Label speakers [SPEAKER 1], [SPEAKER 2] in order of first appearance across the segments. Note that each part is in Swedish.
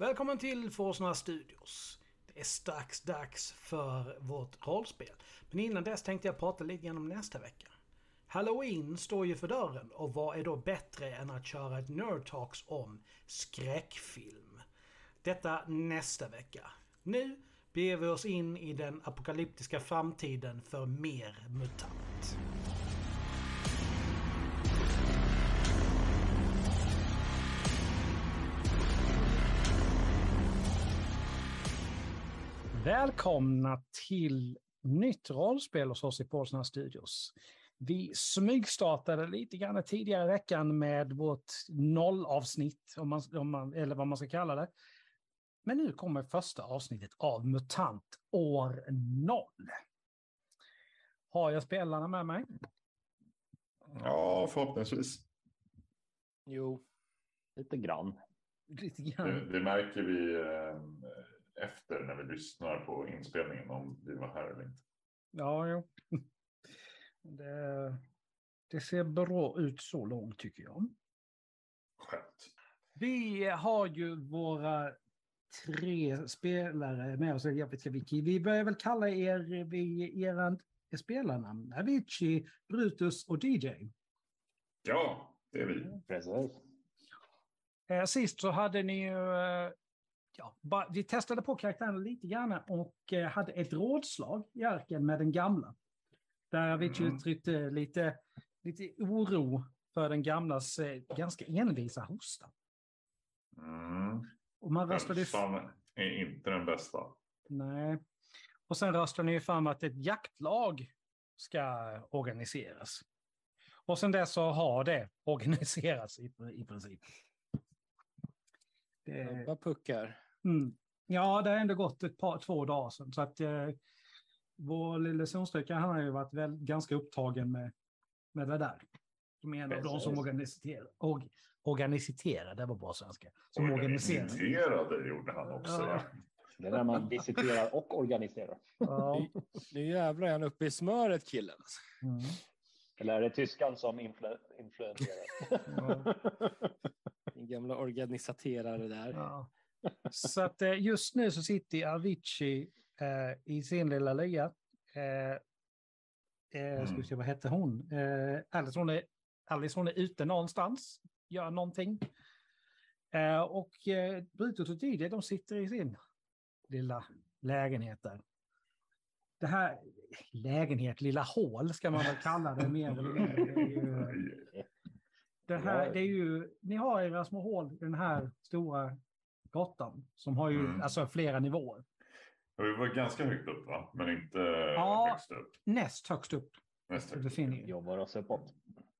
[SPEAKER 1] Välkommen till Forsna Studios. Det är strax dags för vårt rollspel. Men innan dess tänkte jag prata lite grann om nästa vecka. Halloween står ju för dörren och vad är då bättre än att köra ett Nerd Talks om skräckfilm? Detta nästa vecka. Nu beger vi oss in i den apokalyptiska framtiden för mer MUTANT. Välkomna till nytt rollspel hos oss i Paulsson Studios. Vi smygstartade lite grann tidigare i veckan med vårt nollavsnitt, om man, om man, eller vad man ska kalla det. Men nu kommer första avsnittet av MUTANT år noll. Har jag spelarna med mig?
[SPEAKER 2] Ja, förhoppningsvis.
[SPEAKER 3] Jo, lite grann.
[SPEAKER 1] Lite
[SPEAKER 2] Det,
[SPEAKER 1] grann.
[SPEAKER 2] det märker vi eh, efter när vi lyssnar på inspelningen om vi var här eller inte.
[SPEAKER 1] Ja, jo. Det, det ser bra ut så långt tycker jag.
[SPEAKER 2] Skönt.
[SPEAKER 1] Vi har ju våra tre spelare med oss. Jag vet inte. Vi börjar väl kalla er vid era spelarnamn. Avicii, Brutus och DJ.
[SPEAKER 2] Ja, det är vi.
[SPEAKER 3] Precis.
[SPEAKER 1] Eh, Sist så hade ni ju... Ja, bara, vi testade på karaktären lite grann och eh, hade ett rådslag i arken med den gamla. Där Avicii
[SPEAKER 2] Mm.
[SPEAKER 1] uttryckte lite, lite oro för den gamlas eh, ganska envisa hosta.
[SPEAKER 2] Mm.
[SPEAKER 1] Och man röstade.
[SPEAKER 2] Hälsan är inte den bästa.
[SPEAKER 1] Nej. Och sen röstade ni ju fram att ett jaktlag ska organiseras. Och sen dess så har det organiserats i, i princip. Det,
[SPEAKER 3] Vad puckar.
[SPEAKER 1] Mm. Ja, det har ändå gått ett par, två dagar sedan. Så att eh, vår lille zonstryckare han har ju varit väl, ganska upptagen med, med det där. Som är en av de som organiserar. Or, organiserar, det var bra svenska. Som.
[SPEAKER 2] Organiserade gjorde han också.
[SPEAKER 1] Ja.
[SPEAKER 2] Ja.
[SPEAKER 3] Det är när man visiterar och organiserar.
[SPEAKER 1] Ja.
[SPEAKER 4] Nu jävlar är han uppe i smöret killen. alltså.
[SPEAKER 1] Mm.
[SPEAKER 3] Eller är det tyskan som influ influenserar?
[SPEAKER 1] Ja.
[SPEAKER 4] Din gamla organisaterare där.
[SPEAKER 1] Ja. Så att eh, just nu så sitter Avicii eh, i sin lilla lya. Eh, eh, ska vi se, vad hette hon? Eh, Alice, hon är, Alice hon är ute någonstans, gör någonting. Eh, och eh, Brutus och DJ, de sitter i sin lilla lägenhet där. Det här, lägenhet, lilla hål ska man väl kalla det mer eller mindre. Det här, det är ju, ni har era små hål i den här stora grottan som har ju
[SPEAKER 2] Mm.
[SPEAKER 1] alltså flera nivåer.
[SPEAKER 2] Vi var ganska högt upp va? Men inte
[SPEAKER 1] Ja.
[SPEAKER 2] högst upp.
[SPEAKER 1] Näst högst upp
[SPEAKER 2] Näst högst upp.
[SPEAKER 3] Jobbar oss uppåt.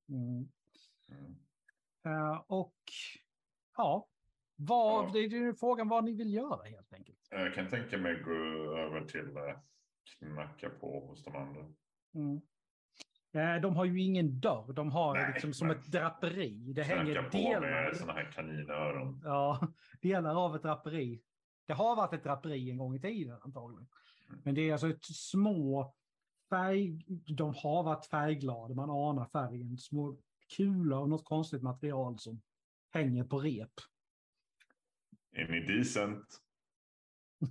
[SPEAKER 1] mm.
[SPEAKER 2] Mm.
[SPEAKER 1] Eh, Och ja, vad,
[SPEAKER 2] Ja.
[SPEAKER 1] det är ju frågan vad ni vill göra helt enkelt.
[SPEAKER 2] Jag kan tänka mig gå över till eh, knacka på hos de andra.
[SPEAKER 1] Mm. Eh, De har ju ingen dörr, de har
[SPEAKER 2] Nej,
[SPEAKER 1] liksom som ett draperi. Det hänger
[SPEAKER 2] på
[SPEAKER 1] delar,
[SPEAKER 2] med sådana här kaninöron.
[SPEAKER 1] ja, delar av ett draperi. Det har varit ett draperi en gång i tiden antagligen.
[SPEAKER 2] Mm.
[SPEAKER 1] Men det är alltså ett små färg, de har varit färgglada, man anar färgen, små kulor och något konstigt material som hänger på rep.
[SPEAKER 2] Är ni decent?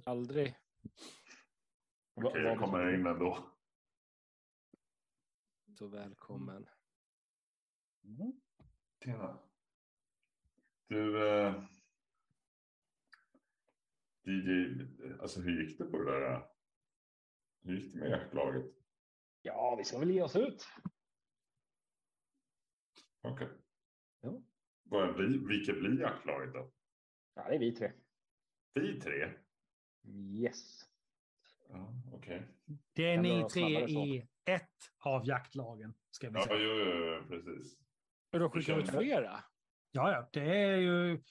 [SPEAKER 4] Aldrig.
[SPEAKER 2] Okej, jag
[SPEAKER 3] vad-
[SPEAKER 2] kommer in ändå.
[SPEAKER 4] Så välkommen.
[SPEAKER 1] Mm.
[SPEAKER 2] Tjena. Du, eh, DJ, alltså hur gick det på det där? eh? Hur gick det med jaktlaget?
[SPEAKER 3] Ja, vi ska väl ge oss ut.
[SPEAKER 2] Okej.
[SPEAKER 3] Ja.
[SPEAKER 2] Vad blir, vilket blir jaktlaget då?
[SPEAKER 3] Ja, det är vi tre.
[SPEAKER 2] Vi tre?
[SPEAKER 3] Yes.
[SPEAKER 2] Ja, okej.
[SPEAKER 1] Det är ni tre i ett av jaktlagen, ska vi
[SPEAKER 2] Ja,
[SPEAKER 1] säga.
[SPEAKER 2] jo, jo, precis.
[SPEAKER 4] Och de skickar ut flera.
[SPEAKER 1] Ja, ja, det är ju...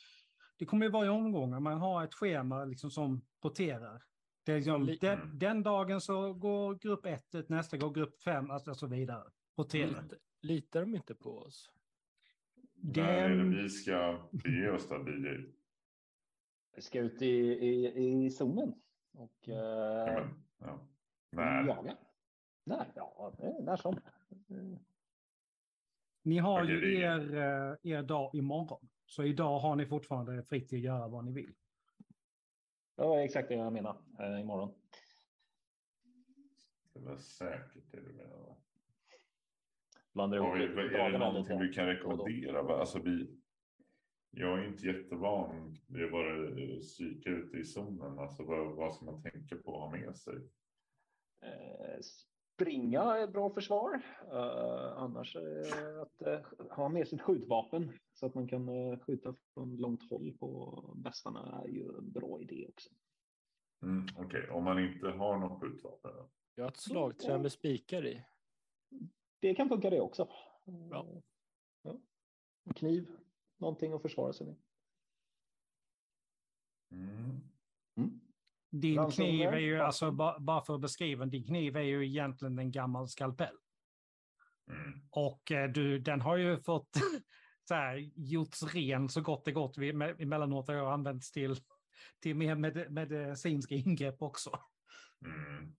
[SPEAKER 1] Det kommer ju vara i omgångar. Man har ett schema liksom som roterar. Det är liksom,
[SPEAKER 4] Li-
[SPEAKER 1] den, den dagen så går grupp 1 ut, nästa går grupp 5 alltså och så vidare. Roterar.
[SPEAKER 4] Lit- Litar de inte på oss?
[SPEAKER 2] När är det
[SPEAKER 1] Den,
[SPEAKER 2] vi ska bege oss då, DJ?
[SPEAKER 3] Vi ska ut i, i, i zonen och
[SPEAKER 2] Ja,
[SPEAKER 3] eh,
[SPEAKER 2] men, ja. När?
[SPEAKER 3] jaga. När? Ja, det är när som.
[SPEAKER 1] ni har ju
[SPEAKER 2] är-
[SPEAKER 1] er, eh, er dag imorgon. Så idag har ni fortfarande fritt att göra vad ni vill.
[SPEAKER 3] Det var exakt det jag menade eh, imorgon.
[SPEAKER 2] Det var säkert det du menade. va?
[SPEAKER 3] Blandar
[SPEAKER 2] Har
[SPEAKER 3] ihop
[SPEAKER 2] vi, är det någonting du kan rekommendera? Alltså vi, jag är inte jättevan vid att bara eh, psyka ute i zonen. Alltså vad, vad ska man tänka på att ha med sig?
[SPEAKER 3] Springa är ett bra försvar. Eh, annars eh, att eh, ha med sitt skjutvapen så att man kan eh, skjuta från långt håll på bästarna är ju en bra idé också.
[SPEAKER 2] Mm, Okej, om man inte har något skjutvapen. då?
[SPEAKER 4] Jag har ett slagträ med spikar i.
[SPEAKER 3] Det kan funka det också.
[SPEAKER 4] Ja.
[SPEAKER 3] Ja. En Kniv, någonting att försvara sig med.
[SPEAKER 2] Mm.
[SPEAKER 3] Mm.
[SPEAKER 1] Din
[SPEAKER 3] Ransoner,
[SPEAKER 1] kniv är ju, alltså ba- bara för att beskriva, din kniv är ju egentligen en gammal skalpell.
[SPEAKER 2] Mm.
[SPEAKER 1] Och eh, du, den har ju fått så här, gjorts ren så gott det gått. Vi- me- Emellanåt har jag använts till, till mer med, medicinska ingrepp också.
[SPEAKER 2] Mm.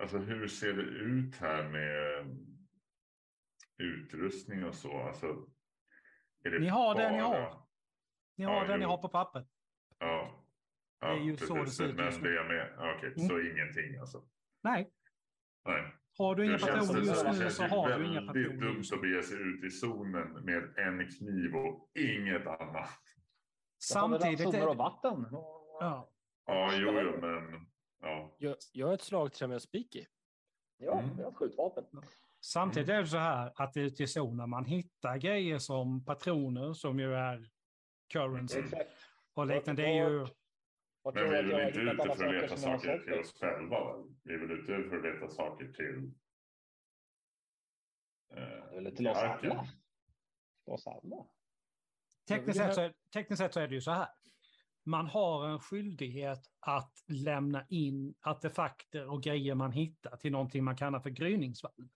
[SPEAKER 2] Alltså hur ser det ut här med utrustning och så? Alltså,
[SPEAKER 1] Ni har det ni
[SPEAKER 2] bara-
[SPEAKER 1] har. Ni har
[SPEAKER 2] Ja,
[SPEAKER 1] det ni har på pappret.
[SPEAKER 2] Ja.
[SPEAKER 1] Det är ju så det
[SPEAKER 2] precis.
[SPEAKER 1] ser ut
[SPEAKER 2] Men
[SPEAKER 1] just nu.
[SPEAKER 2] det är med, ja, okej,
[SPEAKER 1] Mm.
[SPEAKER 2] så ingenting alltså.
[SPEAKER 1] Nej,
[SPEAKER 2] Nej.
[SPEAKER 1] har du inga
[SPEAKER 2] Det
[SPEAKER 1] patroner
[SPEAKER 2] det,
[SPEAKER 1] just
[SPEAKER 2] det
[SPEAKER 1] nu
[SPEAKER 2] känns
[SPEAKER 1] så har du inga patroner.
[SPEAKER 2] dumt
[SPEAKER 1] just
[SPEAKER 2] att
[SPEAKER 1] nu.
[SPEAKER 2] bege sig ut i zonen med en kniv och inget annat.
[SPEAKER 1] Samtidigt,
[SPEAKER 3] och
[SPEAKER 1] är,
[SPEAKER 3] vatten.
[SPEAKER 1] ja,
[SPEAKER 2] Ja, jo, jo, men ja.
[SPEAKER 4] Jag, jag har ett slagträ med spik i.
[SPEAKER 3] Ja,
[SPEAKER 2] Mm.
[SPEAKER 3] vi har ett skjutvapen.
[SPEAKER 1] samtidigt är det så här att ute i zonen man hittar grejer som patroner som ju är currency
[SPEAKER 3] Exakt.
[SPEAKER 1] och liknande. Det är ju,
[SPEAKER 3] Vad
[SPEAKER 2] Men vi är väl inte ute för att leta saker till oss själva? Vi är väl ute för att leta saker till... Eh,
[SPEAKER 3] Eller till oss
[SPEAKER 2] arken.
[SPEAKER 3] alla. Till oss alla.
[SPEAKER 1] tekniskt, sett så är, tekniskt sett så är det ju så här. Man har en skyldighet att lämna in artefakter och grejer man hittar till någonting man kallar för gryningsvalvet.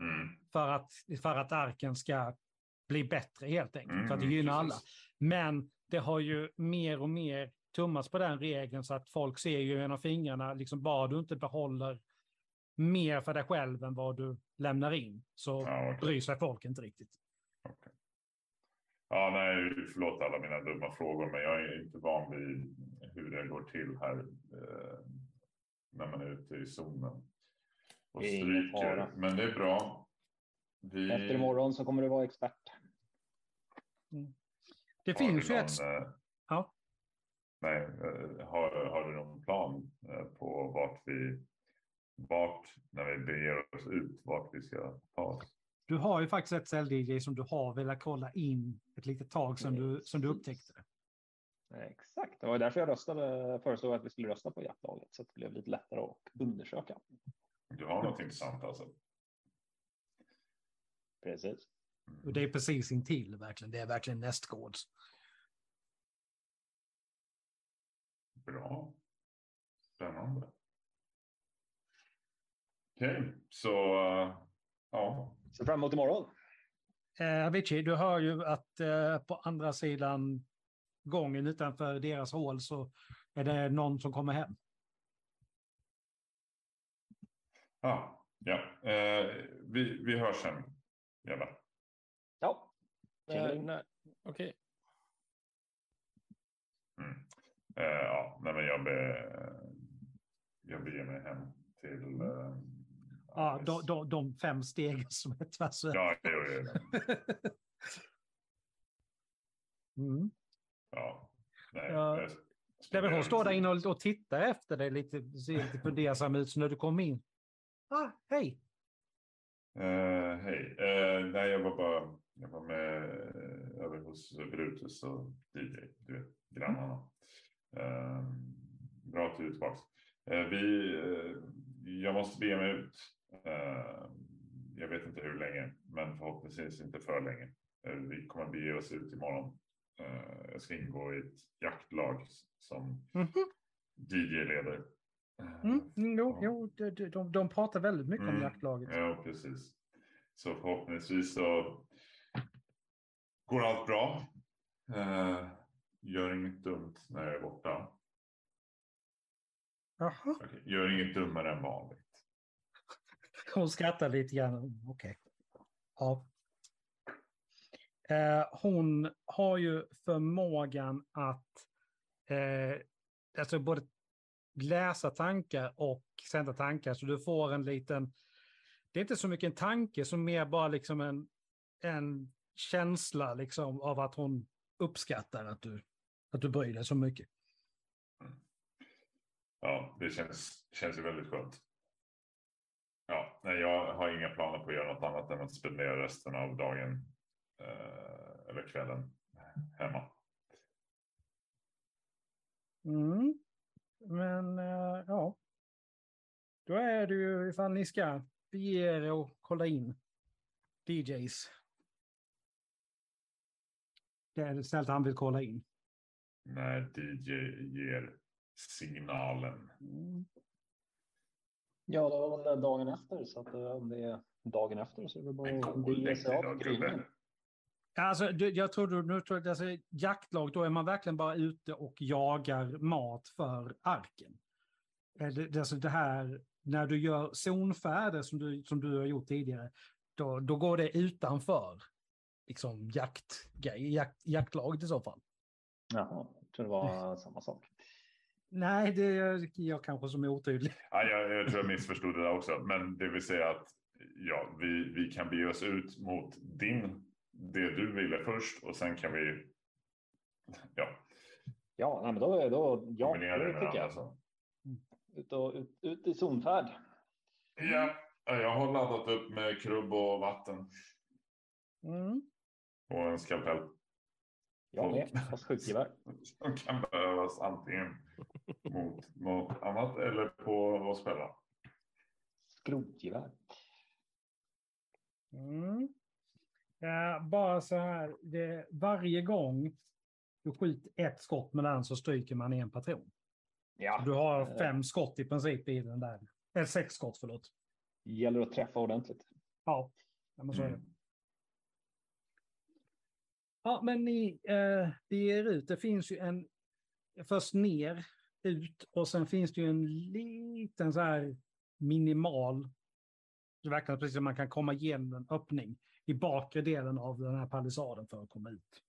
[SPEAKER 2] Mm.
[SPEAKER 1] För att, för att arken ska bli bättre helt enkelt,
[SPEAKER 2] Mm,
[SPEAKER 1] för att det gynnar alla. Men det har ju mer och mer tummats på den regeln så att folk ser ju genom fingrarna, liksom bara du inte behåller mer för dig själv än vad du lämnar in, så
[SPEAKER 2] Ja, okej.
[SPEAKER 1] bryr sig folk inte riktigt.
[SPEAKER 2] Ja, nej, förlåt alla mina dumma frågor, men jag är inte van vid hur det går till här eh, när man är ute i zonen. Och stryker. Men det är bra. Vi,
[SPEAKER 3] Efter imorgon så kommer du vara expert.
[SPEAKER 1] Det
[SPEAKER 2] har
[SPEAKER 1] finns ju ett...
[SPEAKER 2] eh,
[SPEAKER 1] Ja.
[SPEAKER 2] Nej, eh, har, har du någon plan eh, på vart vi, vart, när vi beger oss ut, vart vi ska ta oss?
[SPEAKER 1] Du har ju faktiskt ett ställ-DJ som du har velat kolla in ett litet tag sedan du, som du upptäckte det.
[SPEAKER 3] Exakt, det var därför jag röstade, föreslog att vi skulle rösta på jaktlaget så att det blev lite lättare att undersöka.
[SPEAKER 2] Du har något intressant alltså?
[SPEAKER 3] Precis.
[SPEAKER 2] Mm.
[SPEAKER 1] Och det är precis intill verkligen. Det är verkligen nästgårds.
[SPEAKER 2] Bra. Spännande. Okej, så eh, ja.
[SPEAKER 3] Så fram emot imorgon.
[SPEAKER 1] Eh, Avicii, du hör ju att eh, på andra sidan gången utanför deras hål så är det någon som kommer hem.
[SPEAKER 2] Ja, ja. Eh, vi, vi hörs sen. Jävlar.
[SPEAKER 3] Ja.
[SPEAKER 4] Nej. Okej.
[SPEAKER 2] Mm. Eh, ja, nej, men jag, be, jag beger mig hem till... Eh,
[SPEAKER 1] Ja, de, de, de fem stegen som är tvärs över.
[SPEAKER 2] Ja, jo, jo, jo.
[SPEAKER 1] mm.
[SPEAKER 2] ja. Nej,
[SPEAKER 1] Ja. Nej, men hon står där inne och, och tittar efter dig lite, ser lite fundersam ut så när du kommer in. Ah, hej!
[SPEAKER 2] Eh, hej. Eh, nej, jag var bara jag var med eh, över hos Brutus och DJ, du vet, grannarna. Eh, bra att du är tillbaka. Eh, vi, eh, jag måste bege mig ut. Eh, jag vet inte hur länge, men förhoppningsvis inte för länge. Eh, vi kommer bege oss ut imorgon. Jag ska ingå i ett jaktlag som
[SPEAKER 1] Mhm.
[SPEAKER 2] DJ leder.
[SPEAKER 1] Mm, jo, jo, de, de- de, pratar väldigt mycket om
[SPEAKER 2] Mm.
[SPEAKER 1] jaktlaget.
[SPEAKER 2] Ja, precis. Så förhoppningsvis så går allt bra. Gör inget dumt när jag är borta.
[SPEAKER 1] Jaha.
[SPEAKER 2] Okej, Gör inget dummare än vanligt.
[SPEAKER 1] Hon skrattar lite grann. Okej. Ja. Eh, hon har ju förmågan att eh, alltså både läsa tankar och sända tankar. Så du får en liten, det är inte så mycket en tanke som mer bara liksom en, en känsla liksom av att hon uppskattar att du, att du bryr dig så mycket.
[SPEAKER 2] Ja, det känns, känns ju väldigt skönt. Ja, nej, jag har inga planer på att göra något annat än att spendera resten av dagen eh, eller kvällen hemma.
[SPEAKER 1] Mm. Men eh, ja, då är det ju ifall ni ska bege er och kolla in DJs. Det är stället han vill kolla in.
[SPEAKER 2] När DJ ger signalen.
[SPEAKER 1] Mm.
[SPEAKER 3] Ja, det var väl dagen efter, så att eh, om det är dagen efter så är det bara att gryningen.
[SPEAKER 2] gubben.
[SPEAKER 1] Alltså, jag tror du, nu tror jag, alltså, jaktlag, då är man verkligen bara ute och jagar mat för arken. Eh, Det, det, alltså det här, när du gör zonfärder som du, som du har gjort tidigare, då, då går det utanför liksom, jakt, jakt, jaktlaget i så fall.
[SPEAKER 3] Jaha, jag tror det var samma sak.
[SPEAKER 1] Nej, det är jag kanske som är otydlig.
[SPEAKER 2] Ja, jag, jag tror jag missförstod det där också. Men det vill säga att ja, vi, vi kan bege oss ut mot din, det du ville först och sen kan vi ja,
[SPEAKER 3] Ja, nej, men då, då ja,
[SPEAKER 2] det
[SPEAKER 3] tycker jag.
[SPEAKER 2] varandra.
[SPEAKER 3] Ut, och, ut, ut i zonfärd.
[SPEAKER 2] Ja, jag har laddat upp med krubb och vatten
[SPEAKER 1] Mm.
[SPEAKER 2] och en skalpell.
[SPEAKER 3] Jag med, fast skjutgevär.
[SPEAKER 2] Som kan behövas antingen mot något annat eller på oss själva.
[SPEAKER 3] Skrotgevär.
[SPEAKER 1] Mm. Ja, bara så här, det, varje gång du skjuter ett skott med den så stryker man en patron.
[SPEAKER 3] Ja,
[SPEAKER 1] Du har
[SPEAKER 3] eh,
[SPEAKER 1] fem skott i princip i den där. Eller sex skott, förlåt.
[SPEAKER 3] gäller att träffa ordentligt.
[SPEAKER 1] Ja, ja men så är det. Ja, men ni eh, beger ut. Det finns ju en, först ner, ut och sen finns det ju en liten så här minimal, det verkar precis som man kan komma igenom en öppning i bakre delen av den här palissaden för att komma ut.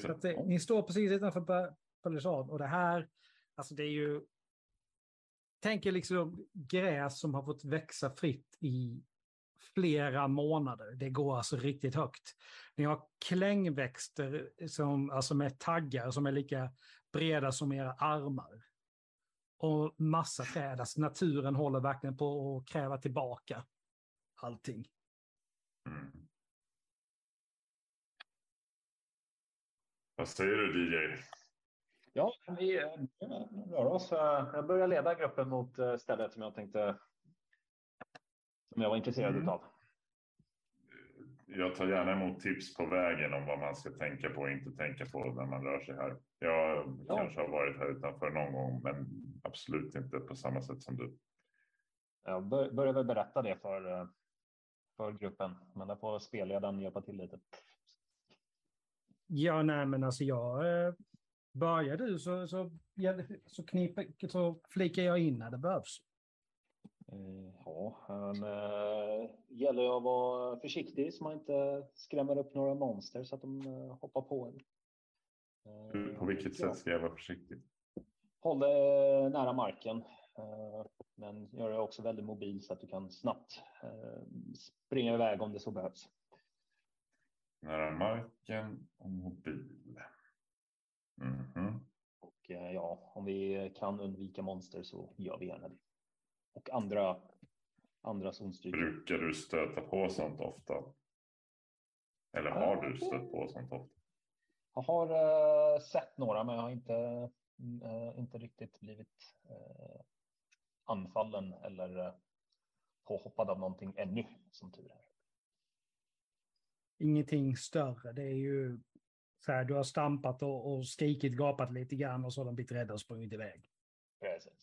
[SPEAKER 1] Så att det, ni står precis utanför pa- palissaden och det här, alltså det är ju, tänk er liksom gräs som har fått växa fritt i flera månader. Det går alltså riktigt högt. Ni har klängväxter som, alltså med taggar som är lika breda som era armar. Och massa träd. Alltså naturen håller verkligen på att kräva tillbaka allting.
[SPEAKER 2] Mm. Vad säger du DJ?
[SPEAKER 3] Ja, vi eh, rör oss. eh, Jag börjar leda gruppen mot eh, stället som jag tänkte. Som jag var intresserad
[SPEAKER 2] Mm.
[SPEAKER 3] av.
[SPEAKER 2] Jag tar gärna emot tips på vägen om vad man ska tänka på och inte tänka på när man rör sig här. Jag
[SPEAKER 3] Ja.
[SPEAKER 2] kanske har varit här utanför någon gång, men absolut inte på samma sätt som du.
[SPEAKER 3] Jag bör, börjar väl berätta det för, eh, för gruppen, men där får spelledaren hjälpa till lite.
[SPEAKER 1] Ja, nej, men alltså jag... Eh, börjar du så, så, så, kniper, så flikar jag in när det behövs.
[SPEAKER 3] Eh, Ja, men eh, gäller ju att vara försiktig så man inte skrämmer upp några monster så att de eh, hoppar på en.
[SPEAKER 2] Hur- På vilket sätt ska jag vara försiktig?
[SPEAKER 3] Håll dig nära marken, men gör det också väldigt mobil så att du kan snabbt springa iväg om det så behövs.
[SPEAKER 2] Nära marken och mobil. Mhm.
[SPEAKER 3] Och eh, ja, om vi kan undvika monster så gör vi gärna det. Och andra, andra zonstryk.
[SPEAKER 2] Brukar du stöta på sånt ofta? Eller har du stött på sånt ofta?
[SPEAKER 3] Jag har eh, sett några, men jag har inte, eh, inte riktigt blivit eh, anfallen eller eh, påhoppad av någonting ännu, som tur är.
[SPEAKER 1] Ingenting större. Det är ju så här, du har stampat och, och skrikit, gapat lite grann och så har de blivit rädda och sprungit iväg.
[SPEAKER 3] Precis.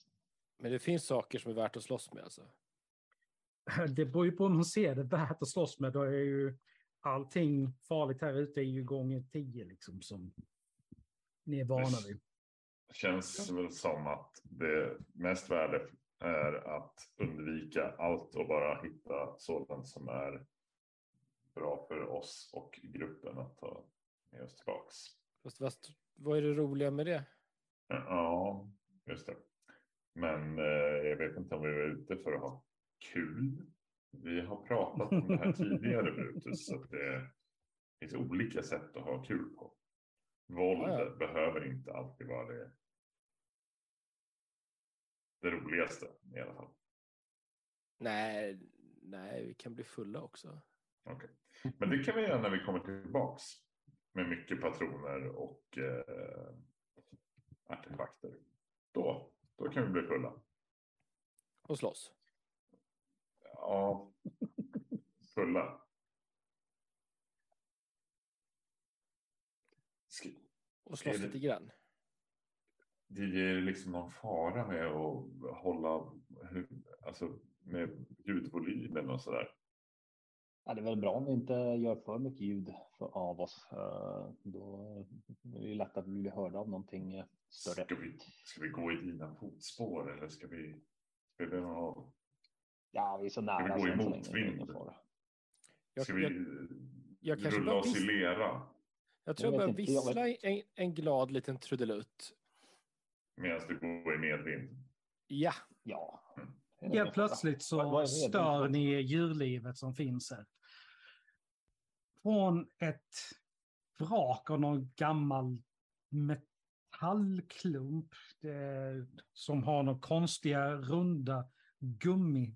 [SPEAKER 4] Men det finns saker som är värt att slåss med alltså.
[SPEAKER 1] Det beror ju på om man ser det värt att slåss med. Då är ju allting farligt här ute är ju gånger tio liksom som ni är vana vid.
[SPEAKER 2] Känns väl som att det mest värde är att undvika allt och bara hitta sådant som är bra för oss och gruppen att ta med oss tillbaks.
[SPEAKER 4] Fast, fast vad är det roliga med det?
[SPEAKER 2] Ja, just det. Men eh, jag vet inte om vi är ute för att ha kul. Vi har pratat om det här tidigare Brutus. Så att det finns olika sätt att ha kul på. Våld
[SPEAKER 4] Ja, ja.
[SPEAKER 2] behöver inte alltid vara det, det roligaste i alla fall.
[SPEAKER 4] Nej, nej, vi kan bli fulla också.
[SPEAKER 2] Okej. Men det kan vi göra när vi kommer tillbaks. Med mycket patroner och eh, artefakter. Då, då kan vi bli fulla.
[SPEAKER 4] Och slåss.
[SPEAKER 2] Ja, fulla. Ska,
[SPEAKER 4] Och slåss lite grann.
[SPEAKER 2] det är liksom någon fara med att hålla alltså med ljudvolymen och sådär.
[SPEAKER 3] Ja, det är väl bra om vi inte gör för mycket ljud för, av oss. Eh, Då är det lätt att bli hörda av någonting eh, större.
[SPEAKER 2] Ska vi, ska vi gå i dina fotspår eller ska vi, ska vi, ha,
[SPEAKER 3] Ja, vi är så
[SPEAKER 2] vi
[SPEAKER 3] nära.
[SPEAKER 2] gå
[SPEAKER 3] så
[SPEAKER 2] i
[SPEAKER 3] än så länge,
[SPEAKER 2] motvind?
[SPEAKER 4] Jag,
[SPEAKER 2] ska vi
[SPEAKER 4] jag, jag kanske
[SPEAKER 2] rulla
[SPEAKER 4] bara
[SPEAKER 2] oss i lera
[SPEAKER 4] jag tror
[SPEAKER 3] Jag
[SPEAKER 4] börjar vissla en, en glad liten trudelutt.
[SPEAKER 2] medan du går i medvind?
[SPEAKER 4] Ja,
[SPEAKER 3] Ja.
[SPEAKER 2] Mm.
[SPEAKER 3] fara.
[SPEAKER 1] plötsligt så stör ni djurlivet som finns här. Från ett vrak av någon gammal metallklump det, som har några konstiga runda gummi,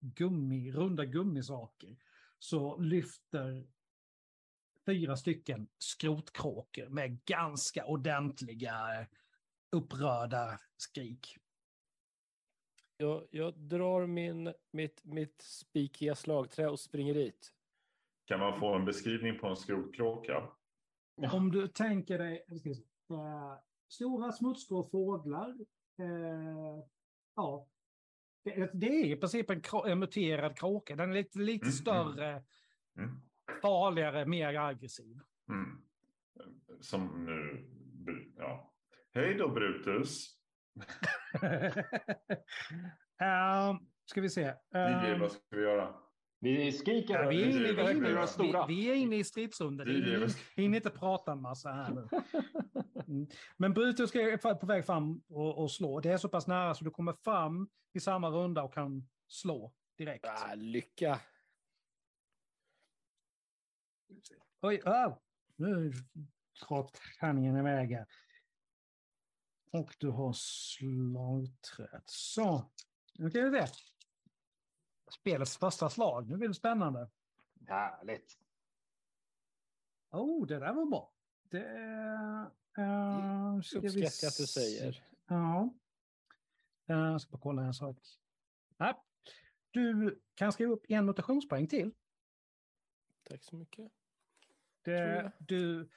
[SPEAKER 1] gummi, runda gummisaker så lyfter fyra stycken skrotkråkor med ganska ordentliga eh, upprörda skrik.
[SPEAKER 4] jag, jag drar min, mitt, mitt spikiga slagträ och springer dit.
[SPEAKER 2] Kan man få en beskrivning på en skrotkråka?
[SPEAKER 1] Om du tänker dig ska vi se, eh, stora smutsgrå fåglar. Eh, ja. Det, det är i princip en, en muterad kråka. Den är lite, lite
[SPEAKER 2] Mm,
[SPEAKER 1] större,
[SPEAKER 2] Mm.
[SPEAKER 1] farligare, mer aggressiv.
[SPEAKER 2] Mm. Som nu, ja. Hej då Brutus.
[SPEAKER 1] uh, ska vi se.
[SPEAKER 2] DJ,
[SPEAKER 1] Uh,
[SPEAKER 2] vad ska vi göra?
[SPEAKER 3] Vi skriker.
[SPEAKER 1] ja, vi, är inne, vi, är
[SPEAKER 2] vi
[SPEAKER 1] inne, vi, är inne i stridsrundan. Vi hinner inte prata en massa här nu. Mm. Men Brutus är på väg fram och, och slå. Det är så pass nära så du kommer fram i samma runda och kan slå direkt.
[SPEAKER 4] Ah, lycka.
[SPEAKER 1] Oj, oh, nu drar tärningen iväg här. Och du har slagträd. Så, nu kan vi se. Spelets första slag. Nu blir det spännande.
[SPEAKER 3] Härligt.
[SPEAKER 1] Oh, det där var bra. Det uh,
[SPEAKER 4] Uppskattar att du säger.
[SPEAKER 1] Ja. Eh, Jag ska bara kolla en sak. Nej. Du kan skriva upp en notationspoäng till.
[SPEAKER 4] Tack så mycket.
[SPEAKER 1] Det, du,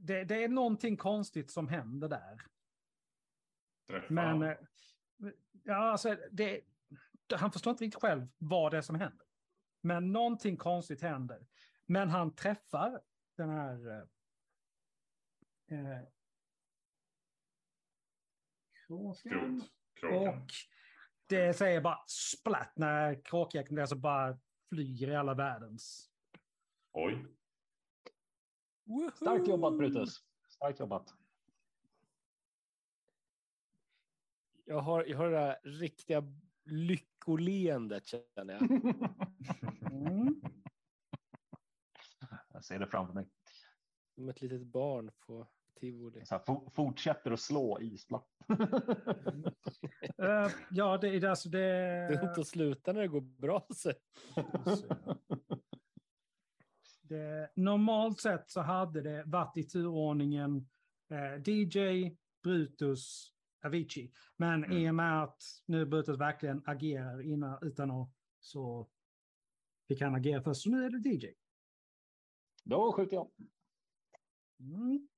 [SPEAKER 1] det, det är någonting konstigt som händer där.
[SPEAKER 2] Träffa.
[SPEAKER 1] Men eh, ja, alltså, det, han förstår inte riktigt själv vad det är som händer. Men någonting konstigt händer. Men han träffar den här... Eh. Kråkan. Och det säger bara splatt när kråkjäkeln alltså bara flyger i alla världens.
[SPEAKER 2] Oj.
[SPEAKER 3] Starkt jobbat Brutus. Starkt jobbat.
[SPEAKER 4] Jag har, jag har det där riktiga lyckoleendet känner jag.
[SPEAKER 1] Mm.
[SPEAKER 3] Jag ser det framför mig.
[SPEAKER 4] Som ett litet barn på tivoli.
[SPEAKER 3] Så här, fo- fortsätter att slå isplatt.
[SPEAKER 1] Eh, ja, det är alltså det...
[SPEAKER 4] Det är inte att sluta när det går bra. Så.
[SPEAKER 1] det normalt sett så hade det varit i turordningen eh, DJ, Brutus, Avicii. Men i och med att nu Brutus verkligen agerar innan, utan att så fick han agera först. Så nu är det DJ.
[SPEAKER 3] Då skjuter jag.
[SPEAKER 1] Mm.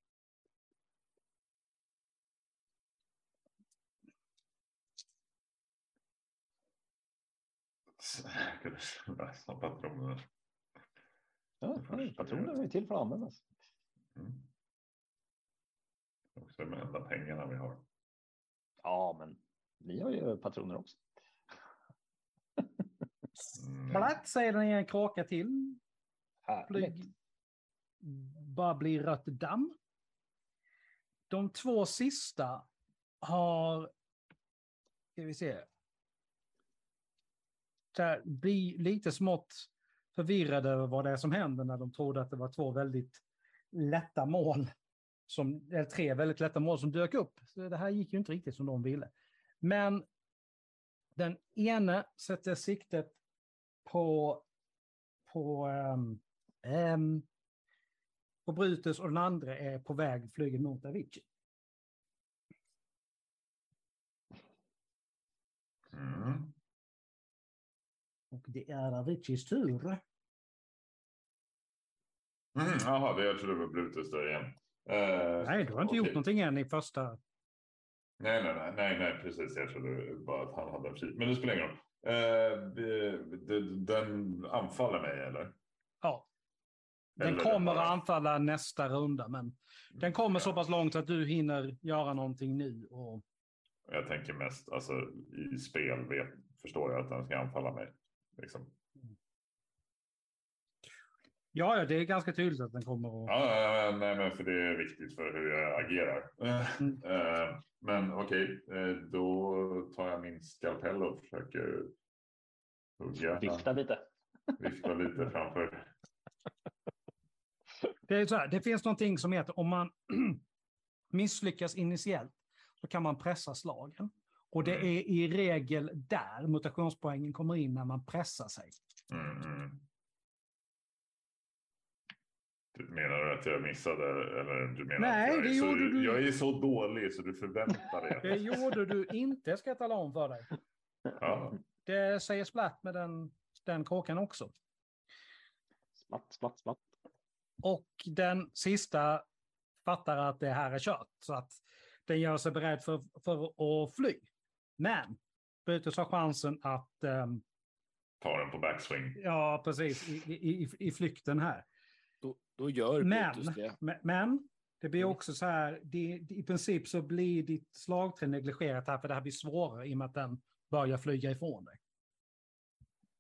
[SPEAKER 2] Patroner.
[SPEAKER 3] Ja, patroner är till för att användas.
[SPEAKER 2] Mm. Också de enda pengarna vi har.
[SPEAKER 3] Ja, men ni har ju patroner också.
[SPEAKER 2] Mm.
[SPEAKER 1] Platt säger den en kråka till.
[SPEAKER 3] Härligt.
[SPEAKER 1] Flyg. Bara blir rött damm. de två sista har, ska vi se, Där här, blir lite smått förvirrade över vad det är som händer när de trodde att det var två väldigt lätta mål, som, eller tre väldigt lätta mål som dök upp. Så det här gick ju inte riktigt som de ville. Men den ene sätter siktet på, på, um, um, på Brutus och den andra är på väg flyger mot Avicii.
[SPEAKER 2] Mm.
[SPEAKER 1] Och det är Aviciis tur.
[SPEAKER 2] Mm, jaha, jag trodde det var Brutus där igen. Eh,
[SPEAKER 1] Nej, du har inte
[SPEAKER 2] okej.
[SPEAKER 1] gjort någonting än i första.
[SPEAKER 2] Nej, nej, nej, nej, nej, precis. Jag trodde bara att han hade en fri. Men det spelar ingen roll. Eh, den anfaller mig, eller?
[SPEAKER 1] Ja. Den kommer att anfalla nästa runda, men den kommer så pass långt att du hinner göra någonting nu. Och...
[SPEAKER 2] Jag tänker mest, alltså i spel vet, förstår jag att den ska anfalla mig. Liksom.
[SPEAKER 1] Ja, ja, det är ganska tydligt att den kommer att...
[SPEAKER 2] Ja, ja, ja, nej, men för det är viktigt för hur jag agerar.
[SPEAKER 1] Mm.
[SPEAKER 2] Eh, men okej, eh, då tar jag min skalpell och försöker hugga.
[SPEAKER 3] Vifta lite.
[SPEAKER 2] Vifta lite framför.
[SPEAKER 1] Det, är så här, det finns någonting som heter om man misslyckas initiellt så kan man pressa slagen. Och det
[SPEAKER 2] Mm.
[SPEAKER 1] är i regel där mutationspoängen kommer in när man pressar sig.
[SPEAKER 2] Mm, mm. Menar du att jag missade? Eller du menar
[SPEAKER 1] Nej,
[SPEAKER 2] att jag,
[SPEAKER 1] det
[SPEAKER 2] är så,
[SPEAKER 1] gjorde du.
[SPEAKER 2] jag är så dålig så du förväntar dig.
[SPEAKER 1] Det gjorde du inte, ska jag tala om för dig.
[SPEAKER 2] Ja.
[SPEAKER 1] Det säger splatt med den, den kråkan också.
[SPEAKER 3] Smatt, smatt, smatt.
[SPEAKER 1] Och den sista fattar att det här är kört. Så att den gör sig beredd för, för att fly. Men Brutus har chansen att, ehm,
[SPEAKER 2] Ta den på backswing.
[SPEAKER 1] ja precis, i, i, i, i flykten här.
[SPEAKER 4] Då, då gör
[SPEAKER 1] Men,
[SPEAKER 4] Brutus det.
[SPEAKER 1] men, men det blir
[SPEAKER 4] Mm.
[SPEAKER 1] också så här, det, det, i princip så blir ditt slagträ negligerat här för det här blir svårare i och med att den börjar flyga ifrån dig.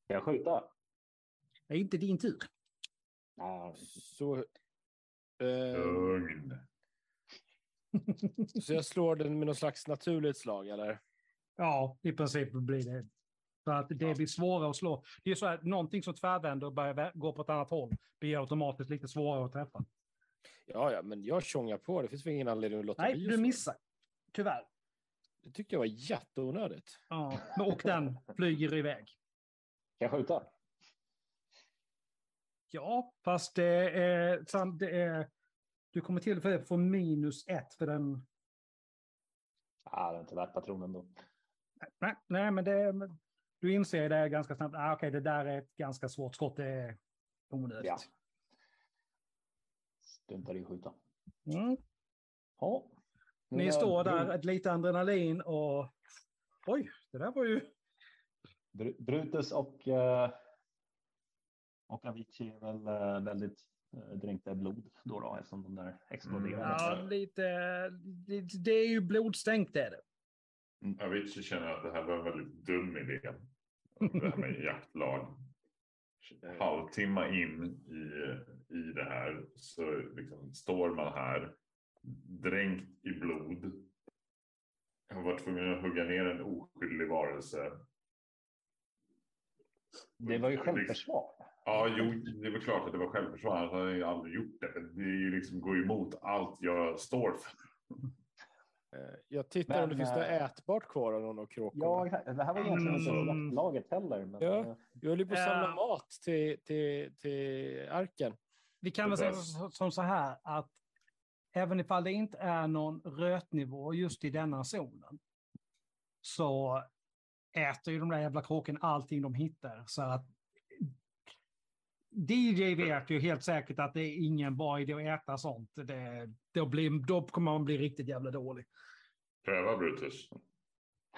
[SPEAKER 3] Ska jag skjuta?
[SPEAKER 1] Det är inte din tur.
[SPEAKER 3] Nej.
[SPEAKER 4] Så, eh,
[SPEAKER 2] Lugn.
[SPEAKER 4] så jag slår den med någon slags naturligt slag, eller?
[SPEAKER 1] Ja, i princip blir det. Så att det blir svårare att slå. Det är så här, någonting som tvärvänder och börjar gå på ett annat håll blir automatiskt lite svårare att träffa.
[SPEAKER 4] Ja, ja, men jag tjongar på. Det finns väl ingen anledning att låta
[SPEAKER 1] Nej,
[SPEAKER 4] bli att
[SPEAKER 1] du missar. Tyvärr.
[SPEAKER 4] Det tyckte jag var jätteonödigt.
[SPEAKER 1] Ja, men- och den flyger iväg.
[SPEAKER 3] Ska jag skjuta?
[SPEAKER 1] Ja, fast det är, sam- det är... Du kommer till för få minus ett för den...
[SPEAKER 3] Ah, det är inte värt patronen då.
[SPEAKER 1] Nej, nej men det... men Du inser det ganska snabbt. Ah, Okej, det där är ett ganska svårt skott. Det är onödigt.
[SPEAKER 3] Ja. Struntar i att skjuta.
[SPEAKER 1] Mm.
[SPEAKER 3] Ja.
[SPEAKER 1] Ni
[SPEAKER 3] är
[SPEAKER 1] står där, ett lite adrenalin och... Oj, det där var ju...
[SPEAKER 3] Bru- Brutus och, eh, och Avicii är väl eh, väldigt eh, dränkta i blod då, då eftersom de där exploderar.
[SPEAKER 1] Ja, lite... Det, det är ju blodstänkt är det.
[SPEAKER 2] Avicii känner att det här var en väldigt dum idé. Det här med jaktlag. Halvtimme in i, i det här så liksom står man här dränkt i blod. Jag har varit tvungen att hugga ner en oskyldig varelse.
[SPEAKER 3] Det var ju självförsvar.
[SPEAKER 2] Ja, jo, det är väl klart att det var självförsvar. Hade jag ju aldrig gjort det. Det är ju liksom går emot allt jag står för.
[SPEAKER 4] Eh, Jag tittar
[SPEAKER 3] Men,
[SPEAKER 4] om det finns något
[SPEAKER 3] eh,
[SPEAKER 4] ätbart kvar av någon av kråkorna.
[SPEAKER 3] Ja, det här var egentligen inte
[SPEAKER 1] Mm.
[SPEAKER 3] jaktlaget heller. Men,
[SPEAKER 4] Ja.
[SPEAKER 3] eh,
[SPEAKER 4] Jag höll ju på att samla
[SPEAKER 1] Ja.
[SPEAKER 4] mat till, till, till arken.
[SPEAKER 1] Vi kan väl säga som så här att även ifall det inte är någon rötnivå just i denna zonen så äter ju de där jävla kråken allting de hittar. Så att DJ vet ju helt säkert att det är ingen bra idé att äta sånt. Det, då, blir, då kommer man bli riktigt jävla dålig.
[SPEAKER 2] Pröva Brutus.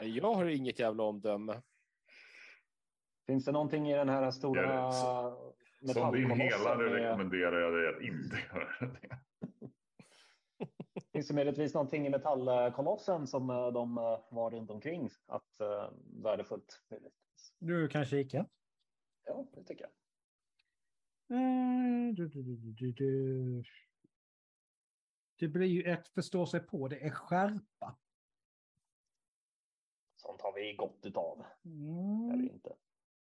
[SPEAKER 4] Jag har inget jävla omdöme.
[SPEAKER 3] Finns det någonting i den här stora
[SPEAKER 2] Som din helare
[SPEAKER 3] med-
[SPEAKER 2] rekommenderar jag dig att inte göra det.
[SPEAKER 3] Finns det möjligtvis någonting i metallkolossen som eh, de eh, var runt omkring att uh, värdefullt?
[SPEAKER 1] Du kan kika.
[SPEAKER 3] Ja, det tycker jag.
[SPEAKER 1] Eh, du, du, du, du, du, du. Det blir ju ett förstå sig på, det är skärpa.
[SPEAKER 3] Sånt har vi gott utav.
[SPEAKER 1] Mm.
[SPEAKER 3] Eller inte.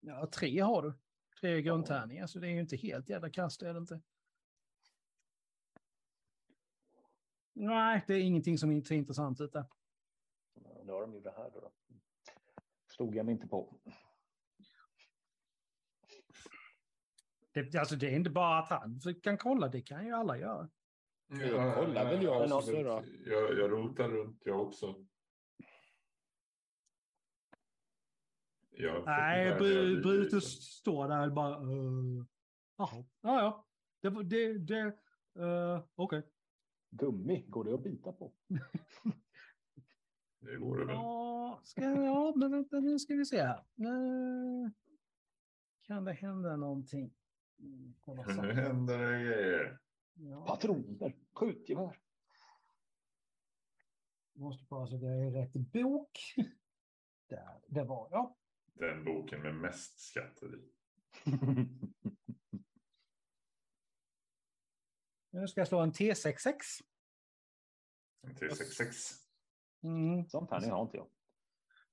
[SPEAKER 1] Ja, tre har du. Tre grundtärningar, så det är ju inte helt jävla kast, är det inte. Nej, det är ingenting som inte är intressant ut där.
[SPEAKER 3] Nu har de ju det här då. Stod jag mig inte på.
[SPEAKER 1] Det, alltså, det är inte bara att han kan kolla, det kan ju alla göra.
[SPEAKER 4] Ja, kollar väl jag
[SPEAKER 3] Men
[SPEAKER 4] också då.
[SPEAKER 2] Jag, jag rotar runt jag också. Jag
[SPEAKER 1] Nej,
[SPEAKER 2] välja
[SPEAKER 1] Brutus står där och bara... Uh, ja, ja. Det, var- det, det, uh, okej.
[SPEAKER 3] Gummi, går det att bita på?
[SPEAKER 2] Det vore väl.
[SPEAKER 1] Ja, ska, ja, men vänta, nu ska vi se här. Uh, kan det hända någonting?
[SPEAKER 2] Nu händer det grejer.
[SPEAKER 1] Ja,
[SPEAKER 3] Patroner, skjutgevär.
[SPEAKER 1] måste bara så att jag är i rätt bok. Där, det var jag.
[SPEAKER 2] Den boken med mest skatter i.
[SPEAKER 1] Nu ska jag slå en T66.
[SPEAKER 2] En T66.
[SPEAKER 1] Mm.
[SPEAKER 3] Sån tärning har inte jag.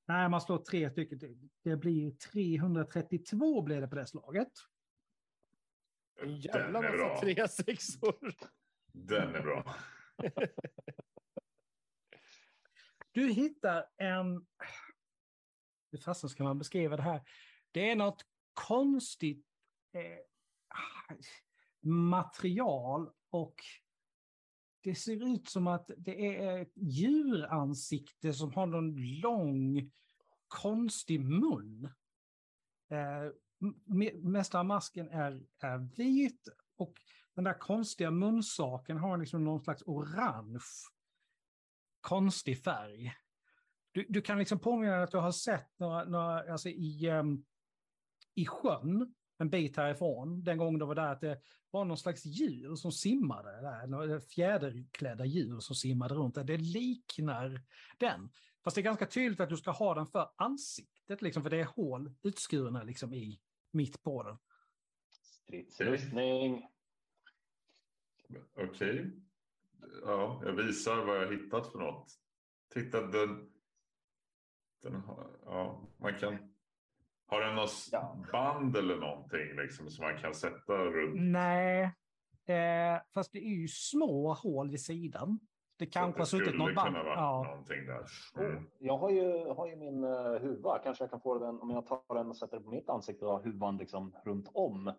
[SPEAKER 1] Nej, man slår tre stycken. Det, det blir 332 blir det på det slaget.
[SPEAKER 4] En jävla massa
[SPEAKER 2] bra.
[SPEAKER 4] tre sexor.
[SPEAKER 2] Den är bra.
[SPEAKER 1] Du hittar en... Hur fasen ska man beskriva det här? Det är något konstigt eh, material och det ser ut som att det är ett djuransikte som har någon lång konstig mun. Eh, mesta masken är, är vit och den där konstiga munsaken har liksom någon slags orange konstig färg. Du, du kan liksom påminna dig att du har sett några, några alltså i, um, i sjön en bit härifrån, den gången du var där, att det var någon slags djur som simmade där, några fjäderklädda djur som simmade runt där. Det liknar den. Fast det är ganska tydligt att du ska ha den för ansiktet, liksom, för det är hål utskurna liksom i, mitt på den.
[SPEAKER 3] Stridsrustning.
[SPEAKER 2] Okej. Ja, jag visar vad jag hittat för något. Titta, den... den har, ja, man kan... Har den något
[SPEAKER 3] Ja.
[SPEAKER 2] band eller någonting liksom, som man kan sätta runt?
[SPEAKER 1] Nej, eh, fast det är ju små hål vid sidan. Det kanske har
[SPEAKER 2] det
[SPEAKER 1] suttit något band. Ja.
[SPEAKER 2] någonting där. Mm.
[SPEAKER 3] jag har ju, har ju min uh, huva. Kanske jag kan få den om jag tar den och sätter den på mitt ansikte och har huvan liksom runt om.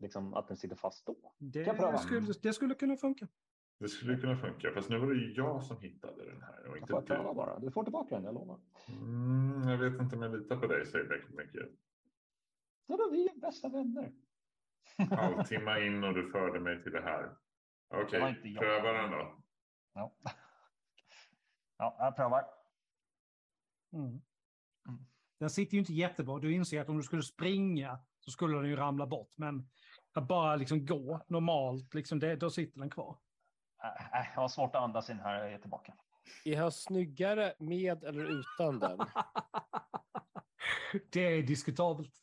[SPEAKER 3] Liksom att den sitter fast då. Kan jag pröva?
[SPEAKER 1] Det skulle, det skulle kunna funka.
[SPEAKER 2] Det skulle kunna funka, fast nu var det ju jag som hittade den här och
[SPEAKER 3] Jag
[SPEAKER 2] inte
[SPEAKER 3] får pröva
[SPEAKER 2] du.
[SPEAKER 3] bara. Du får tillbaka den, jag lovar.
[SPEAKER 2] Mm, jag vet inte om jag litar på dig mycket. mycket.
[SPEAKER 3] Ja, då, vi är bästa vänner.
[SPEAKER 2] Halvtimme in och du förde mig till det här. Okej,
[SPEAKER 3] Det jag.
[SPEAKER 2] pröva den då.
[SPEAKER 3] Ja. ja, jag prövar.
[SPEAKER 1] Mm.
[SPEAKER 3] Mm.
[SPEAKER 1] Den sitter ju inte jättebra. Du inser att om du skulle springa så skulle den ju ramla bort. Men att bara liksom gå normalt, liksom det, då sitter den kvar.
[SPEAKER 3] Äh, äh, jag har svårt att andas in här. Jag är tillbaka.
[SPEAKER 4] Är han snyggare med eller utan den?
[SPEAKER 1] det är diskutabelt.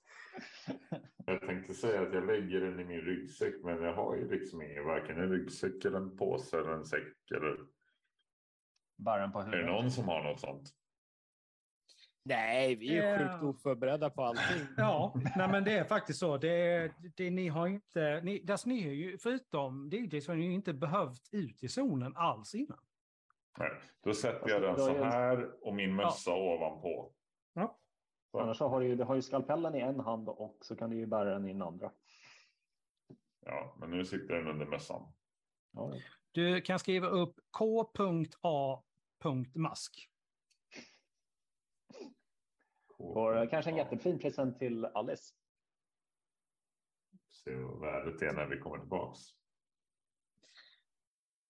[SPEAKER 2] Jag tänkte säga att jag lägger den i min ryggsäck, men jag har ju liksom ingen, varken en ryggsäck eller en påse eller en säck. Eller...
[SPEAKER 3] Den på
[SPEAKER 2] Är det
[SPEAKER 3] huvudet.
[SPEAKER 2] någon som har något sånt?
[SPEAKER 4] Nej, vi är
[SPEAKER 1] Ja.
[SPEAKER 4] sjukt oförberedda på allting.
[SPEAKER 1] Ja, nej men det är faktiskt så. Det, är- det, ni har inte, ni, alltså ni har ju, förutom DJ så har ni ju inte behövt ut i zonen alls innan.
[SPEAKER 2] Nej, då sätter jag den så här och min mössa ovanpå.
[SPEAKER 1] Ja.
[SPEAKER 3] Annars så har du, ju, du har ju skalpellen i en hand och så kan du ju bära den i den andra.
[SPEAKER 2] Ja, men nu sitter den under mössan.
[SPEAKER 3] Ja.
[SPEAKER 1] Du kan skriva upp K.A.mask.
[SPEAKER 3] Får kanske en jättefin present till Alice.
[SPEAKER 2] Se vad värdet är när vi kommer tillbaks.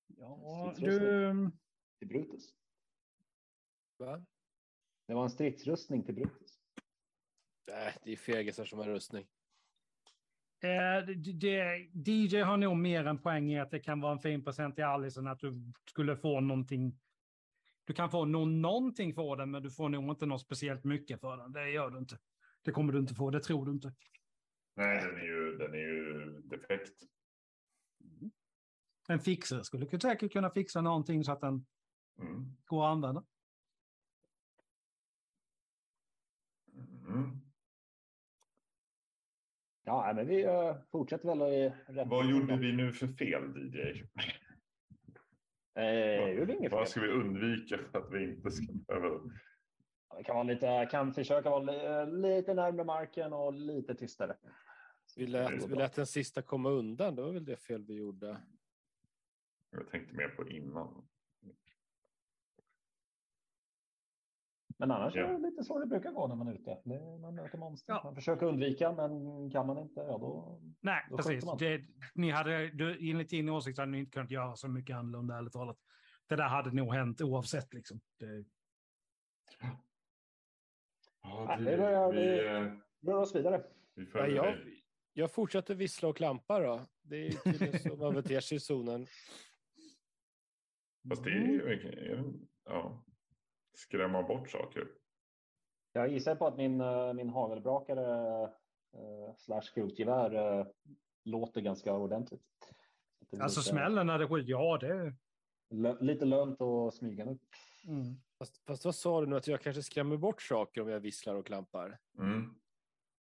[SPEAKER 1] Ja, du,
[SPEAKER 3] Till Brutus.
[SPEAKER 4] Va?
[SPEAKER 3] Det var en stridsrustning till Brutus.
[SPEAKER 4] Nej, det är fegisar som har rustning.
[SPEAKER 1] Eh, det, det, DJ har nog mer en poäng i att det kan vara en fin present till än att du skulle få någonting. Du kan få nå någonting för den, men du får nog inte något speciellt mycket för den. Det gör du inte. Det kommer du inte få, det tror du inte.
[SPEAKER 2] Nej, den är ju, den är ju defekt.
[SPEAKER 1] En fixare skulle säkert kunna fixa någonting så att den
[SPEAKER 2] Mm.
[SPEAKER 1] går att använda.
[SPEAKER 2] Mm.
[SPEAKER 3] Ja, men vi eh, fortsätter väl i rätt
[SPEAKER 2] Vad gjorde vi nu för fel DJ?
[SPEAKER 3] Eh.
[SPEAKER 2] Vad ska vi undvika för att vi inte ska behöva...
[SPEAKER 3] Vi kan, vara lite, kan försöka vara li, lite närmare marken och lite tystare.
[SPEAKER 4] Vi lät, vi lät den sista komma undan. Det var väl det fel vi gjorde.
[SPEAKER 2] Jag tänkte mer på innan.
[SPEAKER 3] Men annars
[SPEAKER 2] Ja.
[SPEAKER 3] är det lite så det brukar gå när man är ute. Det, man möter monster.
[SPEAKER 1] Ja.
[SPEAKER 3] Man försöker undvika, men kan man inte, ja då...
[SPEAKER 1] Nej,
[SPEAKER 3] Då
[SPEAKER 1] precis. Det, ni hade, du, enligt din åsikt hade ni inte kunnat göra så mycket annorlunda, ärligt talat. Det där hade nog hänt oavsett. Liksom. Det,
[SPEAKER 2] Ja,
[SPEAKER 3] Ja, det börjar
[SPEAKER 2] vi,
[SPEAKER 3] bli-
[SPEAKER 2] eh,
[SPEAKER 3] Rör oss vidare.
[SPEAKER 2] vi
[SPEAKER 4] Ja, jag, jag fortsätter vissla och klampa då. Det är ju tydligen så man beter sig i zonen.
[SPEAKER 2] Fast det är ju ja, skrämma bort saker.
[SPEAKER 3] Jag gissar på att min, eh, min hagelbrakare eh, slash skrotgevär eh, låter ganska ordentligt.
[SPEAKER 1] Alltså
[SPEAKER 3] lite,
[SPEAKER 1] smällen när det skjuter, ja det...
[SPEAKER 3] lö- lite lönt och smyga nu.
[SPEAKER 1] Mm.
[SPEAKER 4] Fast, fast vad sa du nu? Att jag kanske skrämmer bort saker om jag visslar och klampar?
[SPEAKER 2] Mm.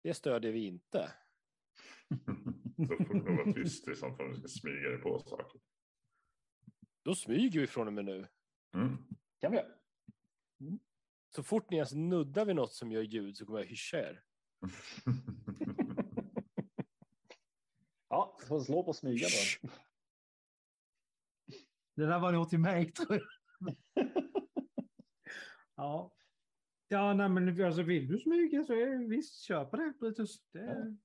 [SPEAKER 4] Det stödjer vi inte.
[SPEAKER 2] Då får du nog vara tyst i sånt fall om du ska smyga dig på saker.
[SPEAKER 4] Då smyger vi från och med nu.
[SPEAKER 2] Mm.
[SPEAKER 3] kan vi göra.
[SPEAKER 4] Så fort ni ens nuddar vid något som gör ljud så kommer jag hyscha er.
[SPEAKER 3] Ja, får slå på smyga då.
[SPEAKER 1] Det där var nog till mig, tror jag. ja. Ja, nej, men alltså, vill du smyga så är, visst, kör på det, Brutus. Det,
[SPEAKER 3] Ja.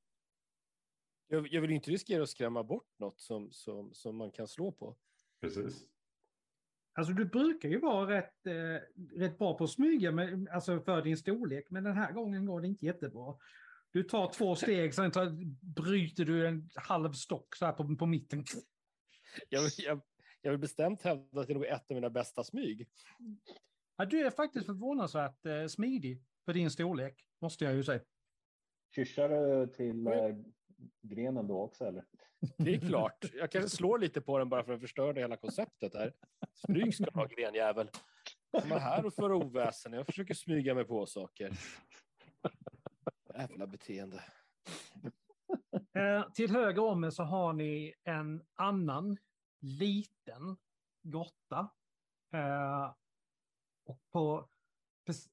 [SPEAKER 4] Jag, jag vill inte riskera att skrämma bort något som, som, som man kan slå på.
[SPEAKER 2] Precis.
[SPEAKER 1] Alltså, du brukar ju vara rätt, eh, rätt bra på att smyga med, alltså, för din storlek, men den här gången går det inte jättebra. Du tar två steg, sen tar, bryter du en halv stock så här på, på mitten.
[SPEAKER 4] Jag, vill- jag, jag vill bestämt hävda att det är nog ett av mina bästa smyg.
[SPEAKER 1] Ja, du är faktiskt förvånansvärt eh, smidig för din storlek, måste jag ju säga.
[SPEAKER 3] Kyssar du till eh, grenen då också eller?
[SPEAKER 4] Det är klart. Jag kanske slår lite på den bara för att förstöra hela konceptet här. Smyg ska ha, grenjävel. Komma här och föra oväsen. Jag försöker smyga mig på saker. Jävla beteende.
[SPEAKER 1] Eh, till höger om er så har ni en annan liten grotta. Eh, och på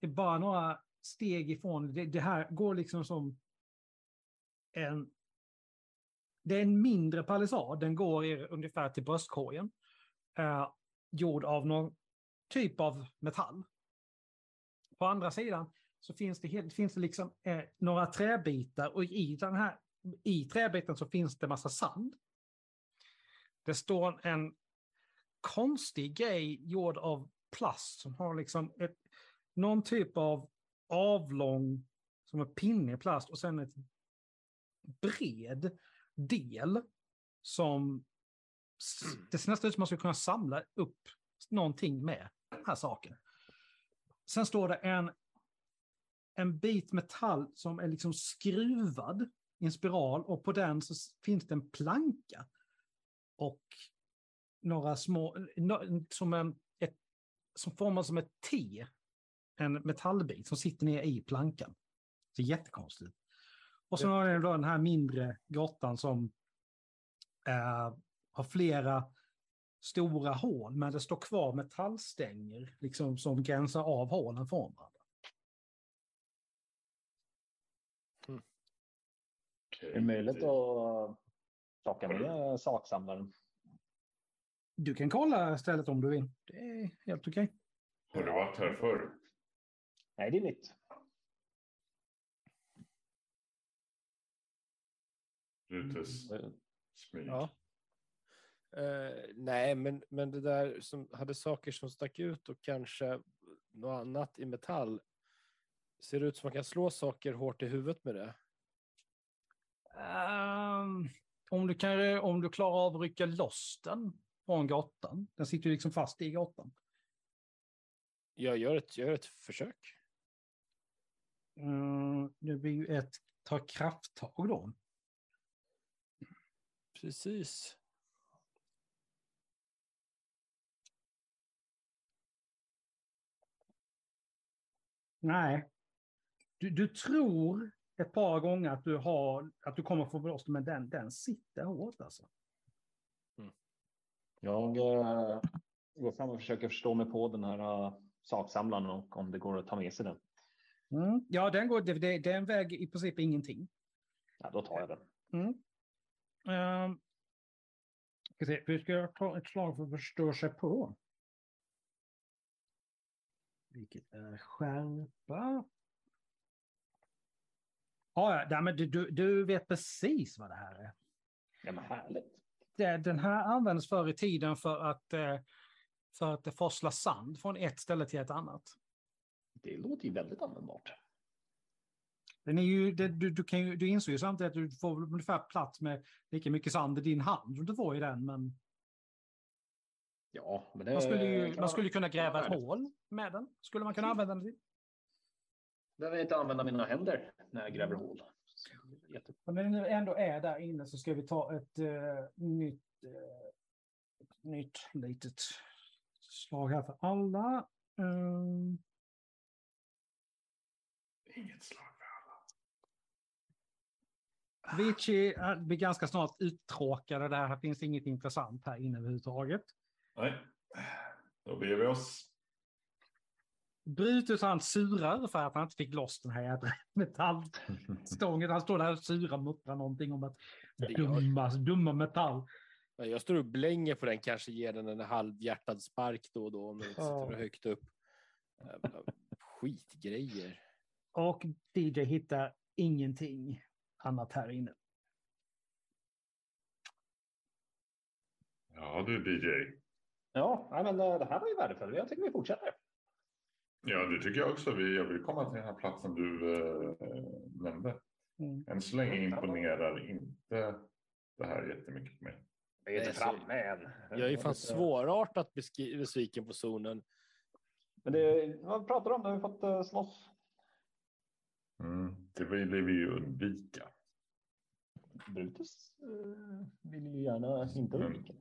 [SPEAKER 1] bara några steg ifrån, det, det här går liksom som en... Det är en mindre palissad, den går er ungefär till bröstkorgen. Eh, gjord av någon typ av metall. På andra sidan så finns det, finns det liksom eh, några träbitar och i den här i träbiten så finns det massa sand. Det står en konstig grej gjord av plast som har liksom ett, någon typ av avlång, som en pinne i plast och sen ett bred del som s- det ser nästan ut som man skulle kunna samla upp någonting med den här saken. Sen står det en, en bit metall som är liksom skruvad i en spiral och på den så finns det en planka. Och några små, som en, ett, som formas som ett T. En metallbit som sitter ner i plankan. Det är jättekonstigt. Och så har ni då den här mindre grottan som eh, har flera stora hål, men det står kvar metallstänger liksom, som gränsar av hålen från varandra.
[SPEAKER 2] Okej.
[SPEAKER 3] Är det möjligt att plocka med saksamlaren?
[SPEAKER 1] Du kan kolla stället om du vill. Det är helt okej.
[SPEAKER 2] Har du varit här förr?
[SPEAKER 3] Nej, det är nytt.
[SPEAKER 2] Brutus smyg.
[SPEAKER 4] Ja. Eh, nej, men, men det där som hade saker som stack ut och kanske något annat i metall. Ser det ut som man kan slå saker hårt i huvudet med det?
[SPEAKER 1] Ehm, om, du kan, om du klarar av att rycka loss den från grottan. Den sitter ju liksom fast i grottan.
[SPEAKER 4] Jag gör ett, jag gör ett försök.
[SPEAKER 1] Mm, det blir ju ett ta krafttag då.
[SPEAKER 4] Precis.
[SPEAKER 1] Nej. Du, du, tror ett par gånger att du, har, att du kommer få blåst, men den, den sitter hårt alltså. Mm.
[SPEAKER 3] Jag eh, går fram och försöker förstå mig på den här uh, saksamlaren och om det går att ta med sig den.
[SPEAKER 1] Mm. Ja, den går, det, det, är en i princip ingenting.
[SPEAKER 3] Ja, då tar jag den.
[SPEAKER 1] Mm. Um, ska se, vi ska ta ett slag för att förstå sig på. Vilket är skärpa. Ja, ja, men du, du, du vet precis vad det här är.
[SPEAKER 3] Ja, men härligt.
[SPEAKER 1] Det, den här användes förr i tiden för att, eh, för att forsla sand från ett ställe till ett annat.
[SPEAKER 3] Det låter ju väldigt användbart.
[SPEAKER 1] Den är ju, det, du, du, kan ju, du inser ju samtidigt att du får ungefär plats med lika mycket sand i din hand som du får i den. Men
[SPEAKER 3] Ja, men det
[SPEAKER 1] man skulle ju man skulle kunna gräva ett hål med den. Skulle man kunna använda den till.
[SPEAKER 3] Behöver inte använda mina händer när jag gräver hål. Jätte...
[SPEAKER 1] Och när nu ändå är där inne så ska vi ta ett eh, nytt, eh, ett nytt litet slag här för alla. Mm.
[SPEAKER 2] Inget slag
[SPEAKER 1] Vici blir ganska snart uttråkade där. Här finns inget intressant här inne överhuvudtaget.
[SPEAKER 2] Nej, då beger vi oss.
[SPEAKER 1] Brutus han surar för att han inte fick loss den här jädra metallstången. Han står där och surar och muttrar någonting om att dumma, dumma metall.
[SPEAKER 4] Ja, Jag står och blänger på den, kanske ger den en halvhjärtad spark då och då om den inte sitter
[SPEAKER 1] Ja.
[SPEAKER 4] för högt upp. Jävla Skitgrejer.
[SPEAKER 1] Och DJ hittar ingenting annat här inne.
[SPEAKER 2] Ja du DJ.
[SPEAKER 3] Ja, men eh, det här var ju värdefullt. Jag tycker vi fortsätter.
[SPEAKER 2] Ja, det tycker jag också. Vi, jag vill komma till den här platsen du eh, nämnde.
[SPEAKER 1] Mm.
[SPEAKER 2] Än så länge imponerar inte det här jättemycket mig.
[SPEAKER 3] Vi är inte framme än.
[SPEAKER 4] Jag är ju fan svårartat besviken på zonen.
[SPEAKER 3] Men det, vad pratar du om? Du har vi fått uh, slåss.
[SPEAKER 2] Mm, det vill vi ju undvika.
[SPEAKER 3] Brutus uh, vill ju gärna inte
[SPEAKER 2] Mm.
[SPEAKER 3] undvika.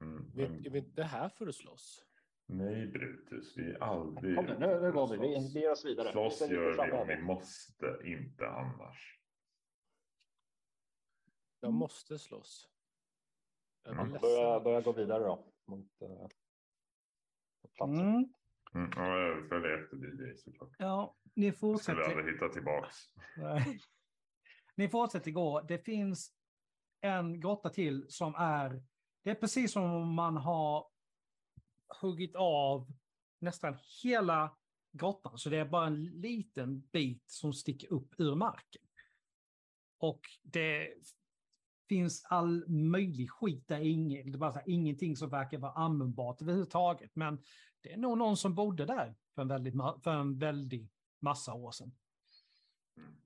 [SPEAKER 2] Mm,
[SPEAKER 4] Vi,
[SPEAKER 2] men
[SPEAKER 4] är vi inte här för att slåss?
[SPEAKER 2] nej, Brutus, vi är aldrig...
[SPEAKER 3] Kom nu, nu, går vi. Vi, vi ger oss vidare.
[SPEAKER 2] Slåss
[SPEAKER 3] Vi
[SPEAKER 2] gör vi om vi måste, inte annars.
[SPEAKER 4] Jag måste slåss. Jag
[SPEAKER 2] Mm.
[SPEAKER 3] Börja, börja gå vidare då. Mot uh, platsen.
[SPEAKER 1] Mm.
[SPEAKER 2] Ja, jag följer efter DJ såklart.
[SPEAKER 1] Ja, ni
[SPEAKER 2] Jag skulle
[SPEAKER 1] fortsätter.
[SPEAKER 2] aldrig hitta tillbaks.
[SPEAKER 1] Nej. Ni fortsätter gå. Det finns en grotta till som är... Det är precis som om man har huggit av nästan hela grottan. Så det är bara en liten bit som sticker upp ur marken. Och det finns all möjlig skit där. Inge, det bara så här, ingenting som verkar vara användbart överhuvudtaget. Men det är nog någon som bodde där för en väldigt, för en väldig massa år sedan.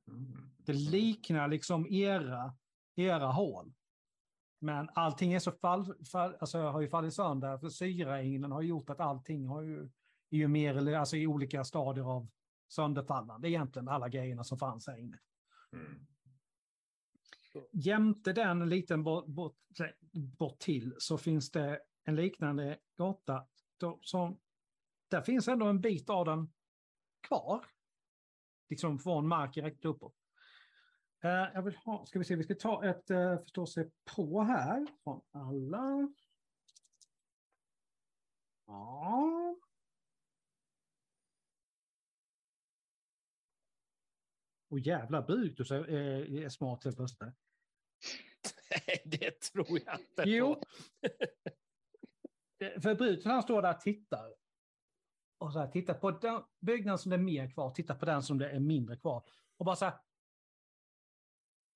[SPEAKER 2] Mm.
[SPEAKER 1] Det liknar liksom era, era hål. Men allting är så fall, fall, alltså har ju fallit sönder, för syraregnen har gjort att allting har ju, är ju mer eller alltså i olika stadier av sönderfallande egentligen, alla grejerna som fanns här inne.
[SPEAKER 2] Mm.
[SPEAKER 1] Jämte den en liten bort, bort, bort till så finns det en liknande gata då, som, där finns ändå en bit av den kvar. Liksom från marken rätt uppåt. Eh, jag vill ha, ska vi se, vi ska ta ett eh, uh, förstå sig på här från alla. Ja. Och jävla bud du är, är eh, smart helt plötsligt.
[SPEAKER 4] Nej, det tror jag inte.
[SPEAKER 1] Jo. För Brutus han står där och tittar. Och så här, tittar på den byggnaden som det är mer kvar, tittar på den som det är mindre kvar. Och bara så här.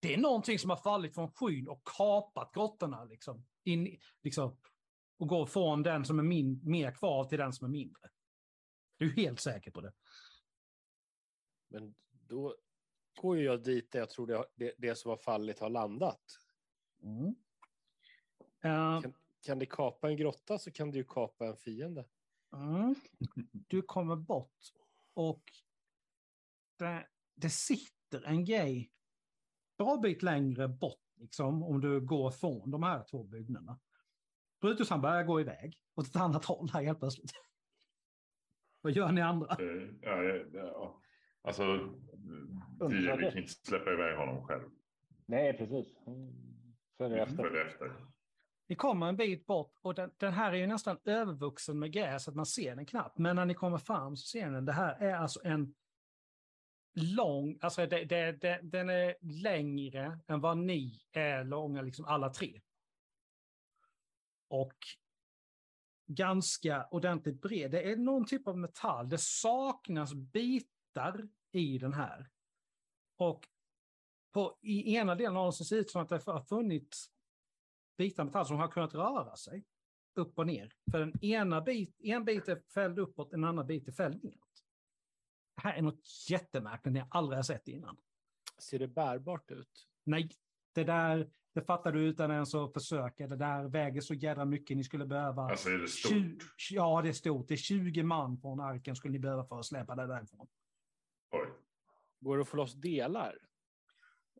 [SPEAKER 1] Det är någonting som har fallit från skyn och kapat grottorna liksom. In, liksom och går från den som är min, mer kvar till den som är mindre. Du är helt säker på det.
[SPEAKER 4] Men då går ju jag dit där jag tror det, det, det som har fallit har landat.
[SPEAKER 1] Eh,
[SPEAKER 4] Kan, kan det kapa en grotta så kan det ju kapa en fiende.
[SPEAKER 1] Mm. Du kommer bort och det, det sitter en grej bra bit längre bort, liksom, om du går från de här två byggnaderna. Brutus han börjar gå iväg åt ett annat håll här helt plötsligt. Vad gör ni andra?
[SPEAKER 2] Eh, Ja, ja, ja. Alltså, vi kan inte släppa iväg honom själv.
[SPEAKER 3] Nej, precis. Följer
[SPEAKER 2] Vi
[SPEAKER 3] efter.
[SPEAKER 2] följer efter.
[SPEAKER 1] Ni kommer en bit bort och den, den här är ju nästan övervuxen med gräs så att man ser den knappt. Men när ni kommer fram så ser ni det här är alltså en lång, alltså det, det, det, den är längre än vad ni är långa, liksom alla tre. Och ganska ordentligt bred. Det är någon typ av metall. Det saknas bitar i den här. Och på, i ena delen ser det ut som att det har funnits bitar metall som har kunnat röra sig upp och ner. För den ena bit, en bit är fälld uppåt, en annan bit är fälld neråt. Det här är något jättemärkligt ni aldrig har sett innan.
[SPEAKER 4] Ser det bärbart ut?
[SPEAKER 1] Nej, det där, det fattar du utan ens att försöka. Det där väger så jädra mycket ni skulle behöva.
[SPEAKER 2] Alltså är det stort?
[SPEAKER 1] Tju- ja, det är stort. Det är 20 man från arken skulle ni behöva för att släpa det därifrån.
[SPEAKER 2] Oj.
[SPEAKER 4] Går det att få loss delar?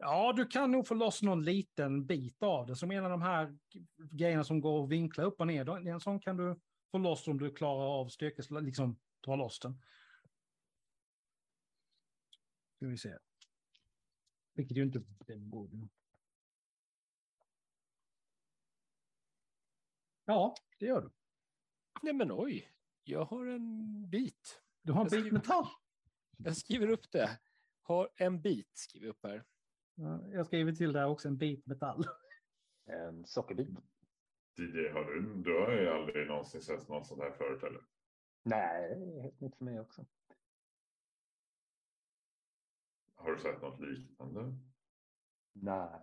[SPEAKER 1] Ja, du kan nog få loss någon liten bit av det. Som en av de här grejerna som går att vinkla upp och ner. En sån kan du få loss om du klarar av styrkes, liksom dra loss den. Ska vi se. Vilket ju inte borde. Ja, det gör du.
[SPEAKER 4] Nej men oj, jag har en bit.
[SPEAKER 1] Du har en
[SPEAKER 4] Jag
[SPEAKER 1] bit
[SPEAKER 4] skriver-
[SPEAKER 1] metall.
[SPEAKER 4] Jag skriver upp det. Har en bit, skriver upp här.
[SPEAKER 1] Ja, Jag skriver till där också en bit metall.
[SPEAKER 3] En sockerbit.
[SPEAKER 2] DJ, har du, du har ju aldrig någonsin sett något sånt här förut eller?
[SPEAKER 3] Nej, det är helt nytt för mig också.
[SPEAKER 2] Har du sett något liknande?
[SPEAKER 3] Nej,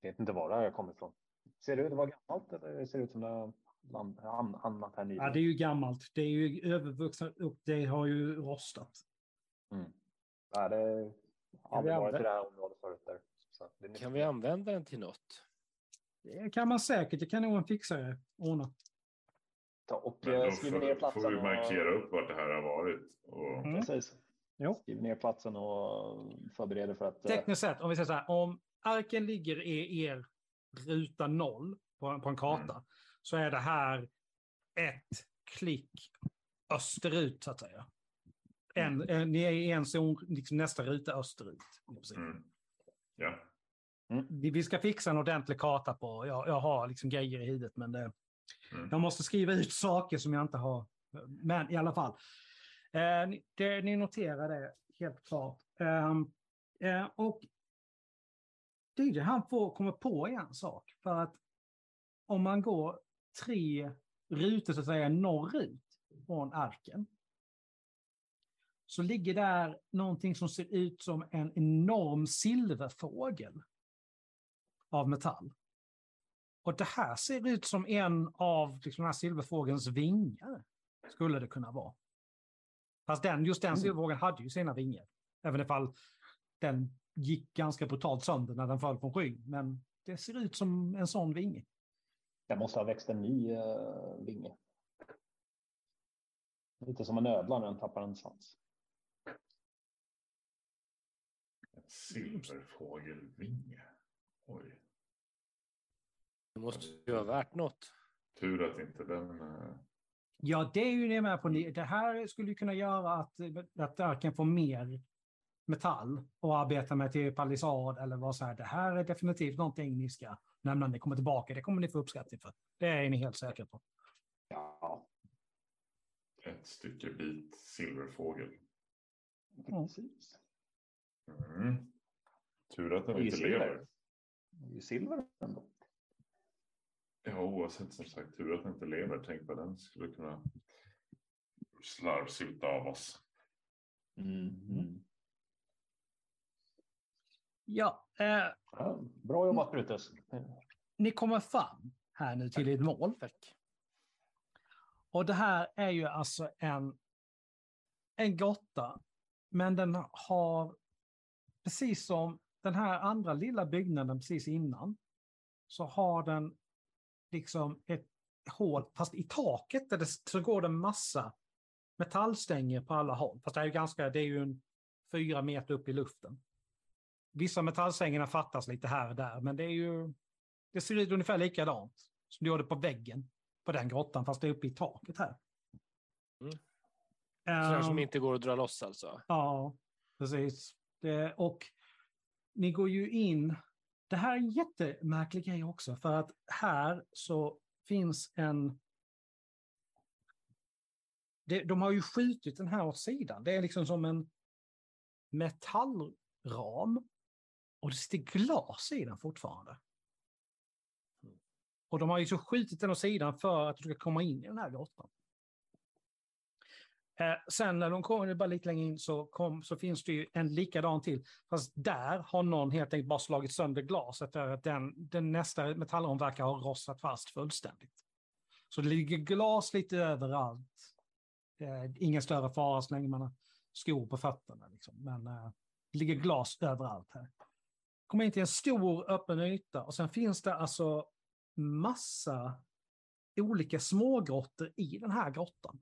[SPEAKER 3] jag vet inte var det här kommer ifrån. Ser det ut att vara gammalt eller ser det ut som det har hamnat här nyligen?
[SPEAKER 1] Ja, det är ju gammalt. Det är ju övervuxet och det har ju rostat.
[SPEAKER 3] Mm. Ja, det har
[SPEAKER 4] vi
[SPEAKER 3] aldrig varit i det här området förut. Där. Så det är nytt
[SPEAKER 4] Kan vi använda den till något?
[SPEAKER 1] Det kan man säkert. Det kan nog en fixare ordna.
[SPEAKER 3] Ta och eh, skriv ner platsen.
[SPEAKER 2] får vi
[SPEAKER 3] och-
[SPEAKER 2] markera upp vart det här har varit. Och,
[SPEAKER 1] Mm.
[SPEAKER 3] Precis.
[SPEAKER 1] Jo.
[SPEAKER 3] Skriv ner platsen och förbereder för att... eh,
[SPEAKER 1] Tekniskt sett, om vi säger så här, om arken ligger i er ruta noll på, på en karta, så är det här ett klick österut, så att säga. En, en, ni är i en zon, liksom nästa ruta österut.
[SPEAKER 2] Mm. Ja,
[SPEAKER 1] Vi, vi ska fixa en ordentlig karta på, jag, jag har liksom grejer i huvudet, men det,
[SPEAKER 2] Mm.
[SPEAKER 1] jag måste skriva ut saker som jag inte har. Men i alla fall, eh, ni, det, ni noterar det helt klart. Ehm, eh, och DJ, han får komma på en sak, för att om man går tre rutor så att säga norrut från arken, så ligger där någonting som ser ut som en enorm silverfågel av metall. Och det här ser ut som en av liksom, den här silverfågelns vingar, skulle det kunna vara. Fast den, just den
[SPEAKER 3] Mm.
[SPEAKER 1] silverfågeln hade ju sina vingar. Även ifall den gick ganska brutalt sönder när den föll från skyn. Men det ser ut som en sån vinge.
[SPEAKER 3] Det måste ha växt en ny uh, vinge. Lite som en ödla när den tappar en svans.
[SPEAKER 2] en silverfågelvinge. Oj,
[SPEAKER 4] Det måste ju vara värt något.
[SPEAKER 2] tur att inte den... eh,
[SPEAKER 1] Ja, det är ju det med på. Det här skulle ju kunna göra att, att arken får mer metall och arbeta med till palissad eller vad så här. Det här är definitivt någonting ni ska nämna när ni kommer tillbaka. Det kommer ni få uppskattning för. Det är ni helt säkra på.
[SPEAKER 3] Ja,
[SPEAKER 2] Ett stycke bit silverfågel.
[SPEAKER 3] precis.
[SPEAKER 2] Mm. Tur att den inte
[SPEAKER 3] silver.
[SPEAKER 2] lever.
[SPEAKER 3] Ju silver ändå.
[SPEAKER 2] Ja, oavsett som sagt, tur att den inte lever. Tänk vad den skulle kunna slarvsylta av oss.
[SPEAKER 3] Mm.
[SPEAKER 1] Ja, eh,
[SPEAKER 3] Ja, bra jobbat Brutus.
[SPEAKER 1] ni kommer fram här nu till ert mål. Och det här är ju alltså en, en grotta, men den har, precis som den här andra lilla byggnaden precis innan, så har den liksom ett hål, fast i taket där det, så går det massa metallstänger på alla håll. Fast det är ju ganska, det är ju en fyra meter upp i luften. Vissa metallstängerna fattas lite här och där, men det är ju, det ser ut ungefär likadant som det gjorde på väggen på den grottan, fast det är uppe i taket här.
[SPEAKER 4] Mm. Sådär som
[SPEAKER 1] Ehm,
[SPEAKER 4] inte går att dra loss alltså.
[SPEAKER 1] Ja, Precis. Det, och ni går ju in. Det här är en jättemärklig grej också, för att här så finns en... Det, de har ju skjutit den här åt sidan. Det är liksom som en metallram. Och det sitter glas i den fortfarande. Och de har ju så skjutit den åt sidan för att du ska komma in i den här grottan. Eh, sen när de kommer bara lite längre in så, kom, så finns det ju en likadan till. Fast där har någon helt enkelt bara slagit sönder glaset. för att den, den nästa metallram verkar ha rostat fast fullständigt. Så det ligger glas lite överallt. Eh, ingen större fara så länge man har skor på fötterna. Liksom. Men eh, det ligger glas överallt här. Kommer in till en stor öppen yta och sen finns det alltså massa olika smågrottor i den här grottan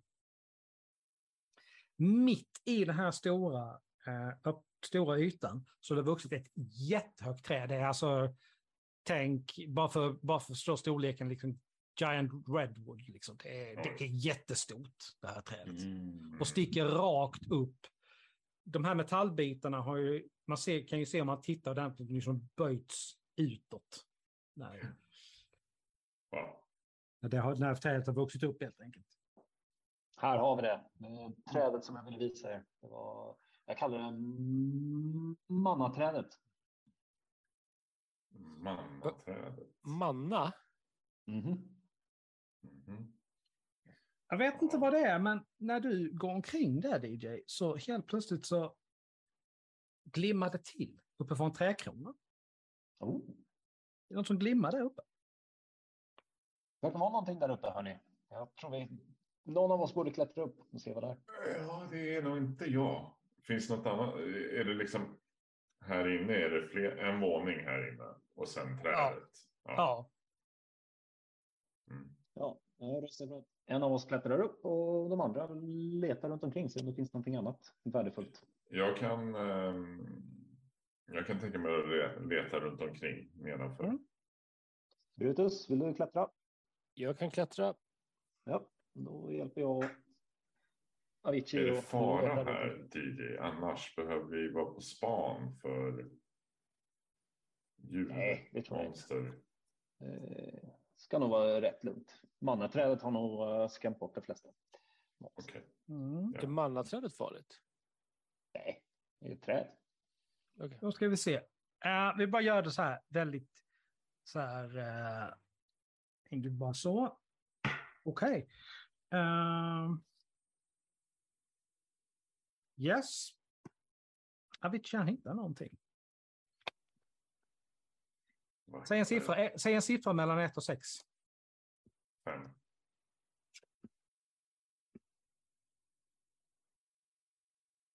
[SPEAKER 1] mitt i den här stora, eh, stora ytan så det har vuxit ett jättehögt träd. Det är alltså, tänk, bara för, bara för att förstå storleken, liksom Giant Redwood. Liksom. Det, är, det är jättestort, det här trädet. Mm. Och sticker rakt upp. De här metallbitarna har ju, man ser, kan ju se om man tittar ordentligt, liksom böjts utåt. Nej. Wow. Det har, när trädet har vuxit upp helt enkelt.
[SPEAKER 3] Här har vi det. Trädet som jag ville visa er. Det var, jag kallar det mannaträdet.
[SPEAKER 2] Mannaträdet.
[SPEAKER 4] Manna?
[SPEAKER 3] Mm -hmm. Mm
[SPEAKER 1] -hmm. Jag vet inte vad det är, men när du går omkring där DJ, så helt plötsligt så glimmar det till uppifrån träkronan.
[SPEAKER 3] Oh.
[SPEAKER 1] Det är något som glimmar där uppe.
[SPEAKER 3] Det kan vara någonting där uppe, hörni. Jag tror vi någon av oss borde klättra upp och se vad det är.
[SPEAKER 2] Ja, det är nog inte jag. Finns något annat? Är det liksom här inne? Är det fler, en våning här inne och sen trädet?
[SPEAKER 1] Ja. Ja.
[SPEAKER 3] Mm. ja jag röstar för att en av oss klättrar upp och de andra letar runt omkring sig om det finns någonting annat värdefullt.
[SPEAKER 2] Jag kan. Um, jag kan tänka mig att leta runt omkring nedanför. Mm.
[SPEAKER 3] Brutus, vill du klättra?
[SPEAKER 4] Jag kan klättra.
[SPEAKER 3] Ja, då hjälper jag
[SPEAKER 2] Avicii. Är det fara här DJ? Annars behöver vi vara på span för djur, Nej, det tror jag monster.
[SPEAKER 3] Eh, ska nog vara rätt lugnt. Mannaträdet har nog uh, skrämt bort de flesta.
[SPEAKER 2] Okay.
[SPEAKER 4] Mm. Ja. Är mannaträdet farligt?
[SPEAKER 3] Nej, det är ett träd.
[SPEAKER 1] Okay. Då ska vi se. Uh, vi bara gör det så här väldigt så här. Uh, inte bara så. Okej. Okay. Uh, yes. Avicii han hittar någonting. Säg en, siffra, eh, säg en siffra mellan 1 och 6.
[SPEAKER 2] 5.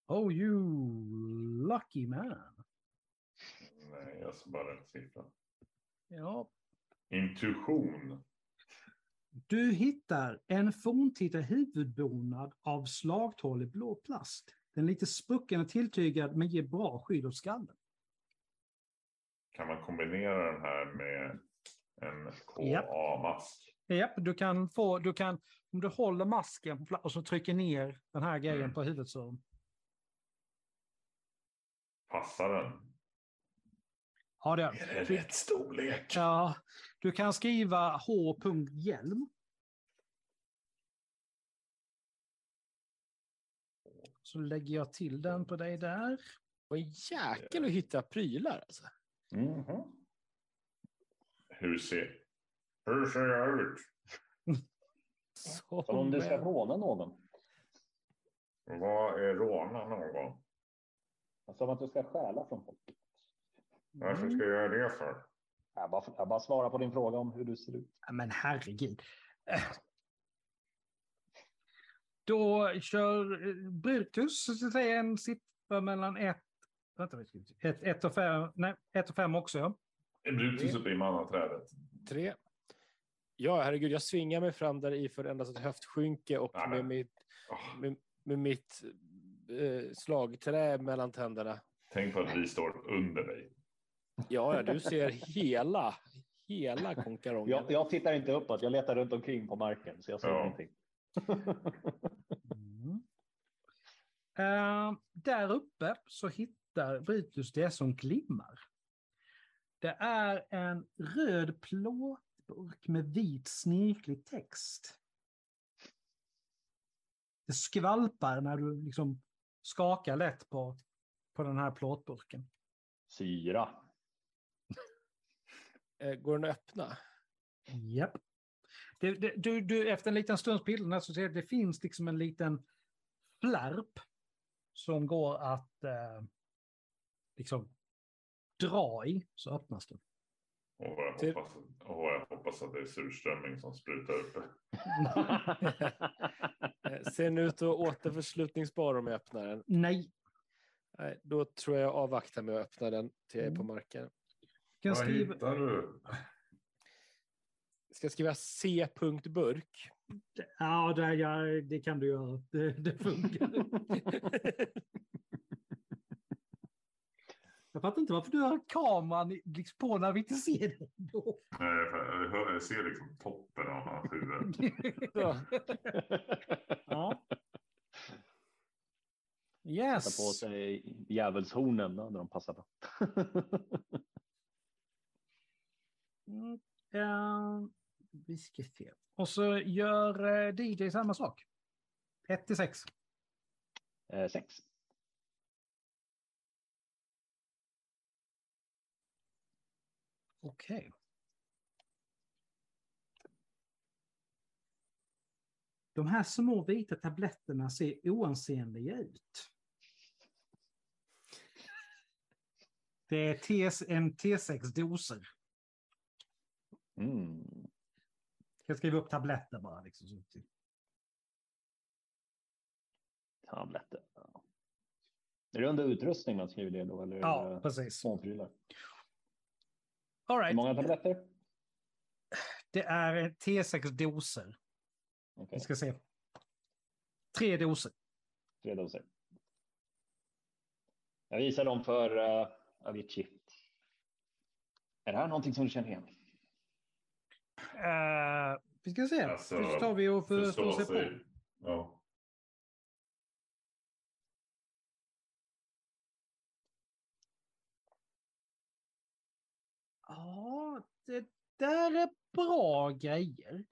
[SPEAKER 1] Oh, you lucky man.
[SPEAKER 2] Nej, jag sa bara en siffra.
[SPEAKER 1] Ja.
[SPEAKER 2] Intuition.
[SPEAKER 1] Du hittar en forntida huvudbonad av slagtålig blå plast. Den är lite sprucken och tilltygad men ger bra skydd åt skallen.
[SPEAKER 2] Kan man kombinera den här med en KA-mask?
[SPEAKER 1] Japp, du kan få, du kan, om du håller masken och så trycker ner den här grejen mm. på huvudet så.
[SPEAKER 2] Passar den?
[SPEAKER 1] Ja, det
[SPEAKER 2] är, är det rätt storlek?
[SPEAKER 1] Ja, du kan skriva H.Hjälm. Så lägger jag till den på dig där.
[SPEAKER 4] Vad jäkel att hitta prylar alltså.
[SPEAKER 3] Mm -hmm.
[SPEAKER 2] Hur ser, hur ser jag ut?
[SPEAKER 3] Om du ska råna någon.
[SPEAKER 2] Vad är råna någon?
[SPEAKER 3] Som att du ska stjäla från folk.
[SPEAKER 2] Varför ska jag göra det för?
[SPEAKER 3] Jag bara, jag bara svarar på din fråga om hur du ser ut.
[SPEAKER 1] Men herregud. Då kör eh, Brutus säger en siffra mellan 1 ett, ett, och fem, nej, ett och fem också. Ja.
[SPEAKER 2] Är Brutus uppe i mannaträdet?
[SPEAKER 4] Tre. Ja, herregud, jag svingar mig fram där i för endast ett höftskynke och nej, med mitt, med, med, mitt eh, slagträ mellan tänderna.
[SPEAKER 2] Tänk på att vi står under dig.
[SPEAKER 4] Ja, du ser hela, hela konkarongen.
[SPEAKER 3] Jag, jag tittar inte uppåt, jag letar runt omkring på marken så jag ser ja. ingenting.
[SPEAKER 1] mm. Eh, där uppe så hittar Brutus det som glimmar. Det är en röd plåtburk med vit snirklig text. Det skvalpar när du liksom skakar lätt på, på den här plåtburken.
[SPEAKER 3] Syra.
[SPEAKER 4] Eh, Går den att öppna?
[SPEAKER 1] Japp. Det, det, du, du, efter en liten stunds pillrande så ser du att det finns liksom en liten flärp som går att eh, liksom dra i, så öppnas den.
[SPEAKER 2] Och jag,
[SPEAKER 4] Typ.
[SPEAKER 2] hoppas, och jag hoppas att det är surströmming som sprutar upp.
[SPEAKER 4] Eh, Ser den ut att återförslutningsbar om jag öppnar den?
[SPEAKER 1] Nej.
[SPEAKER 4] Nej, då tror jag jag avvaktar med att öppna den till jag är på
[SPEAKER 1] Mm.
[SPEAKER 4] Marken.
[SPEAKER 1] Kan
[SPEAKER 2] Vad
[SPEAKER 1] skriva,
[SPEAKER 2] hittar du?
[SPEAKER 4] Ska jag skriva C-burk?
[SPEAKER 1] ja, det, ja, det kan du göra. Det, det funkar. Jag fattar inte varför du har kameran liksom på när vi inte ser dig. då.
[SPEAKER 2] Nej, för jag, hör, jag ser liksom toppen av hans huvud.
[SPEAKER 4] Ja.
[SPEAKER 1] Yes.
[SPEAKER 3] på sig djävulshornen när de passar på.
[SPEAKER 1] Mm, eh, vi ska se. Och så gör eh, DJ samma sak. 1 till 6.
[SPEAKER 3] Eh, Sex.
[SPEAKER 1] Okej. De här små vita tabletterna ser oansenliga ut. Det är en T6 doser.
[SPEAKER 3] Mm.
[SPEAKER 1] Jag skriva upp tabletter bara. Liksom. så-
[SPEAKER 3] Tabletter. Ja. Är det under utrustning man skriver det då? Eller
[SPEAKER 1] Ja, precis.
[SPEAKER 3] småprylar?
[SPEAKER 1] All
[SPEAKER 3] Hur
[SPEAKER 1] right.
[SPEAKER 3] många tabletter?
[SPEAKER 1] Det är en T6 doser.
[SPEAKER 3] Okej,
[SPEAKER 1] Vi ska se. Tre doser.
[SPEAKER 3] tre doser. Jag visar dem för uh, Avicii. Är det här någonting som du känner igen?
[SPEAKER 1] Eh, vi ska se.
[SPEAKER 2] Alltså,
[SPEAKER 1] så tar vi och förstår sig på.
[SPEAKER 2] Ja.
[SPEAKER 1] Ja, det där är bra grejer.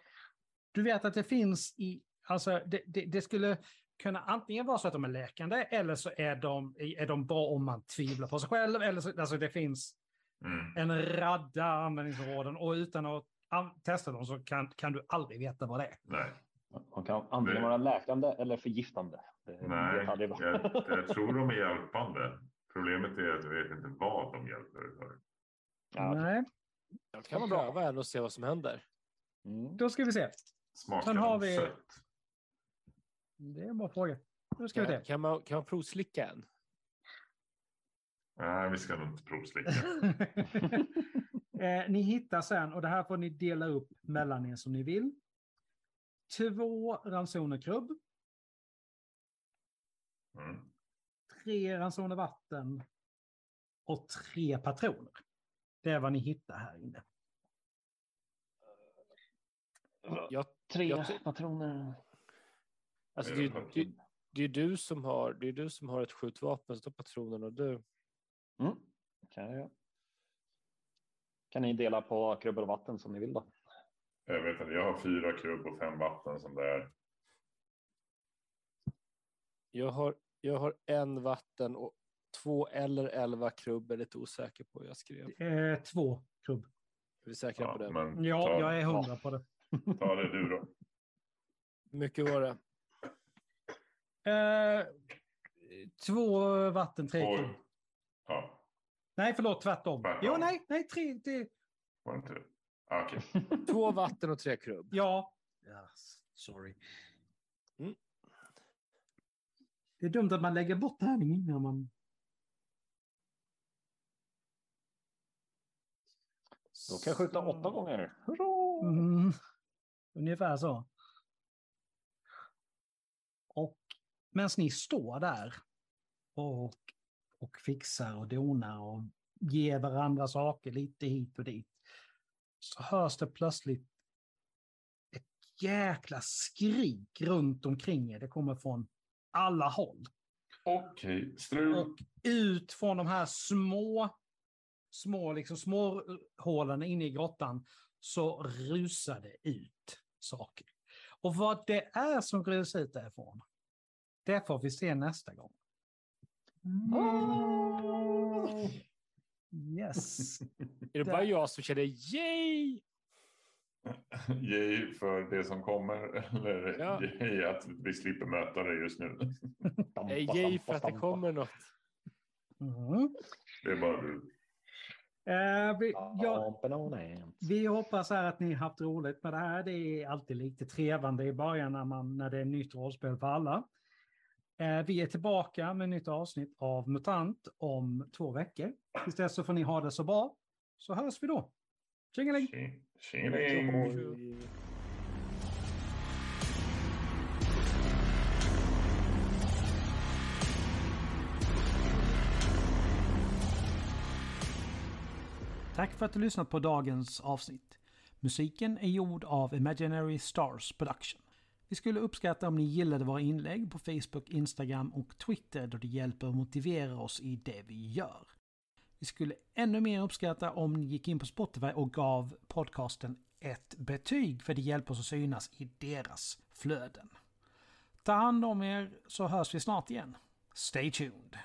[SPEAKER 1] Du vet att det finns i, alltså det, det, det skulle kunna antingen vara så att de är läkande eller så är de, är de bra om man tvivlar på sig själv. Eller så, alltså det finns
[SPEAKER 2] Mm.
[SPEAKER 1] en radda användningsområden och utan att testa dem så kan, kan du aldrig veta vad det är.
[SPEAKER 2] Nej,
[SPEAKER 3] Man kan antingen vara läkande eller förgiftande. Det
[SPEAKER 2] nej jag, jag tror de är hjälpande. Problemet är att jag vet inte vad de hjälper för.
[SPEAKER 3] Ja,
[SPEAKER 1] Nej,
[SPEAKER 4] Jag kan pröva en och se vad som händer.
[SPEAKER 3] mm.
[SPEAKER 1] då ska vi se.
[SPEAKER 2] Smakar
[SPEAKER 1] Sen har
[SPEAKER 2] de
[SPEAKER 1] vi-
[SPEAKER 2] sött?
[SPEAKER 1] Det är en bra fråga. Nu ska vi
[SPEAKER 4] Kan,
[SPEAKER 1] se.
[SPEAKER 4] kan, man, kan man provslicka en?
[SPEAKER 2] Nej, vi ska nog inte provslicka.
[SPEAKER 1] eh, ni hittar sen, och det här får ni dela upp mellan er som ni vill. Två ransoner krubb,
[SPEAKER 2] Mm.
[SPEAKER 1] tre ransoner vatten och tre patroner. Det är vad ni hittar här inne.
[SPEAKER 4] Jag,
[SPEAKER 3] Tre
[SPEAKER 4] Jag
[SPEAKER 3] patroner.
[SPEAKER 4] alltså, det, är- det, det är du som har, det är du som har ett skjutvapen, så tar patronen och du.
[SPEAKER 3] Mm. Kan, jag. Kan ni dela på krubbor och vatten som ni vill då?
[SPEAKER 2] Jag vet inte, jag har fyra krubb och fem vatten som det är.
[SPEAKER 4] Jag har, jag har en vatten och två eller elva krubb, är lite osäker på. Jag skrev.
[SPEAKER 1] Eh, två krubb.
[SPEAKER 4] Är vi säkra på
[SPEAKER 2] Ja,
[SPEAKER 4] det?
[SPEAKER 2] men
[SPEAKER 1] Ja,
[SPEAKER 2] ta,
[SPEAKER 1] jag är hundra på det.
[SPEAKER 2] ta det du då.
[SPEAKER 4] Hur mycket var det?
[SPEAKER 1] Eh, två vatten, tre krubb.
[SPEAKER 2] Ja,
[SPEAKER 1] Nej, förlåt, tvärtom.
[SPEAKER 2] Tvärtom.
[SPEAKER 1] Jo, nej, nej, tre, tre.
[SPEAKER 2] var det inte? Ah, Okej.
[SPEAKER 4] Två vatten och tre krubb.
[SPEAKER 1] Ja. Yes, sorry.
[SPEAKER 4] Mm.
[SPEAKER 1] Det är dumt att man lägger bort tärningen när man...
[SPEAKER 3] Då kan jag skjuta åtta gånger. Hurra!
[SPEAKER 1] Mm, ungefär så. Och medan ni står där och, och fixar och donar och ger varandra saker lite hit och dit så hörs det plötsligt ett jäkla skrik runt omkring er. Det kommer från alla håll.
[SPEAKER 2] Okej, strul.
[SPEAKER 1] Och ut från de här små, små, liksom små hålen inne i grottan så rusar det ut saker. Och vad det är som rusar ut därifrån, det får vi se nästa gång. Yes.
[SPEAKER 4] Är det bara jag som känner yay?
[SPEAKER 2] Yay för det som kommer eller
[SPEAKER 4] Ja.
[SPEAKER 2] yay att vi slipper möta det just nu.
[SPEAKER 4] Eh, Yay för att det kommer något.
[SPEAKER 1] Mm.
[SPEAKER 2] Det är bara du.
[SPEAKER 1] Eh, vi, jag,
[SPEAKER 3] Ja.
[SPEAKER 1] vi hoppas här att ni har haft roligt med det här. Det är alltid lite trevande i början när, man, när det är nytt rollspel för alla. Eh, vi är tillbaka med ett nytt avsnitt av MUTANT om två veckor. Tills dess så får ni ha det så bra. Så hörs vi då. Tjingeling!
[SPEAKER 2] Tjing- Tjingeling!
[SPEAKER 1] Tack för att du lyssnat på dagens avsnitt. Musiken är gjord av Imaginary Stars Production. Vi skulle uppskatta om ni gillade våra inlägg på Facebook, Instagram och Twitter då det hjälper att motivera oss i det vi gör. Vi skulle ännu mer uppskatta om ni gick in på Spotify och gav podcasten ett betyg för det hjälper oss att synas i deras flöden. Ta hand om er så hörs vi snart igen. Stay tuned!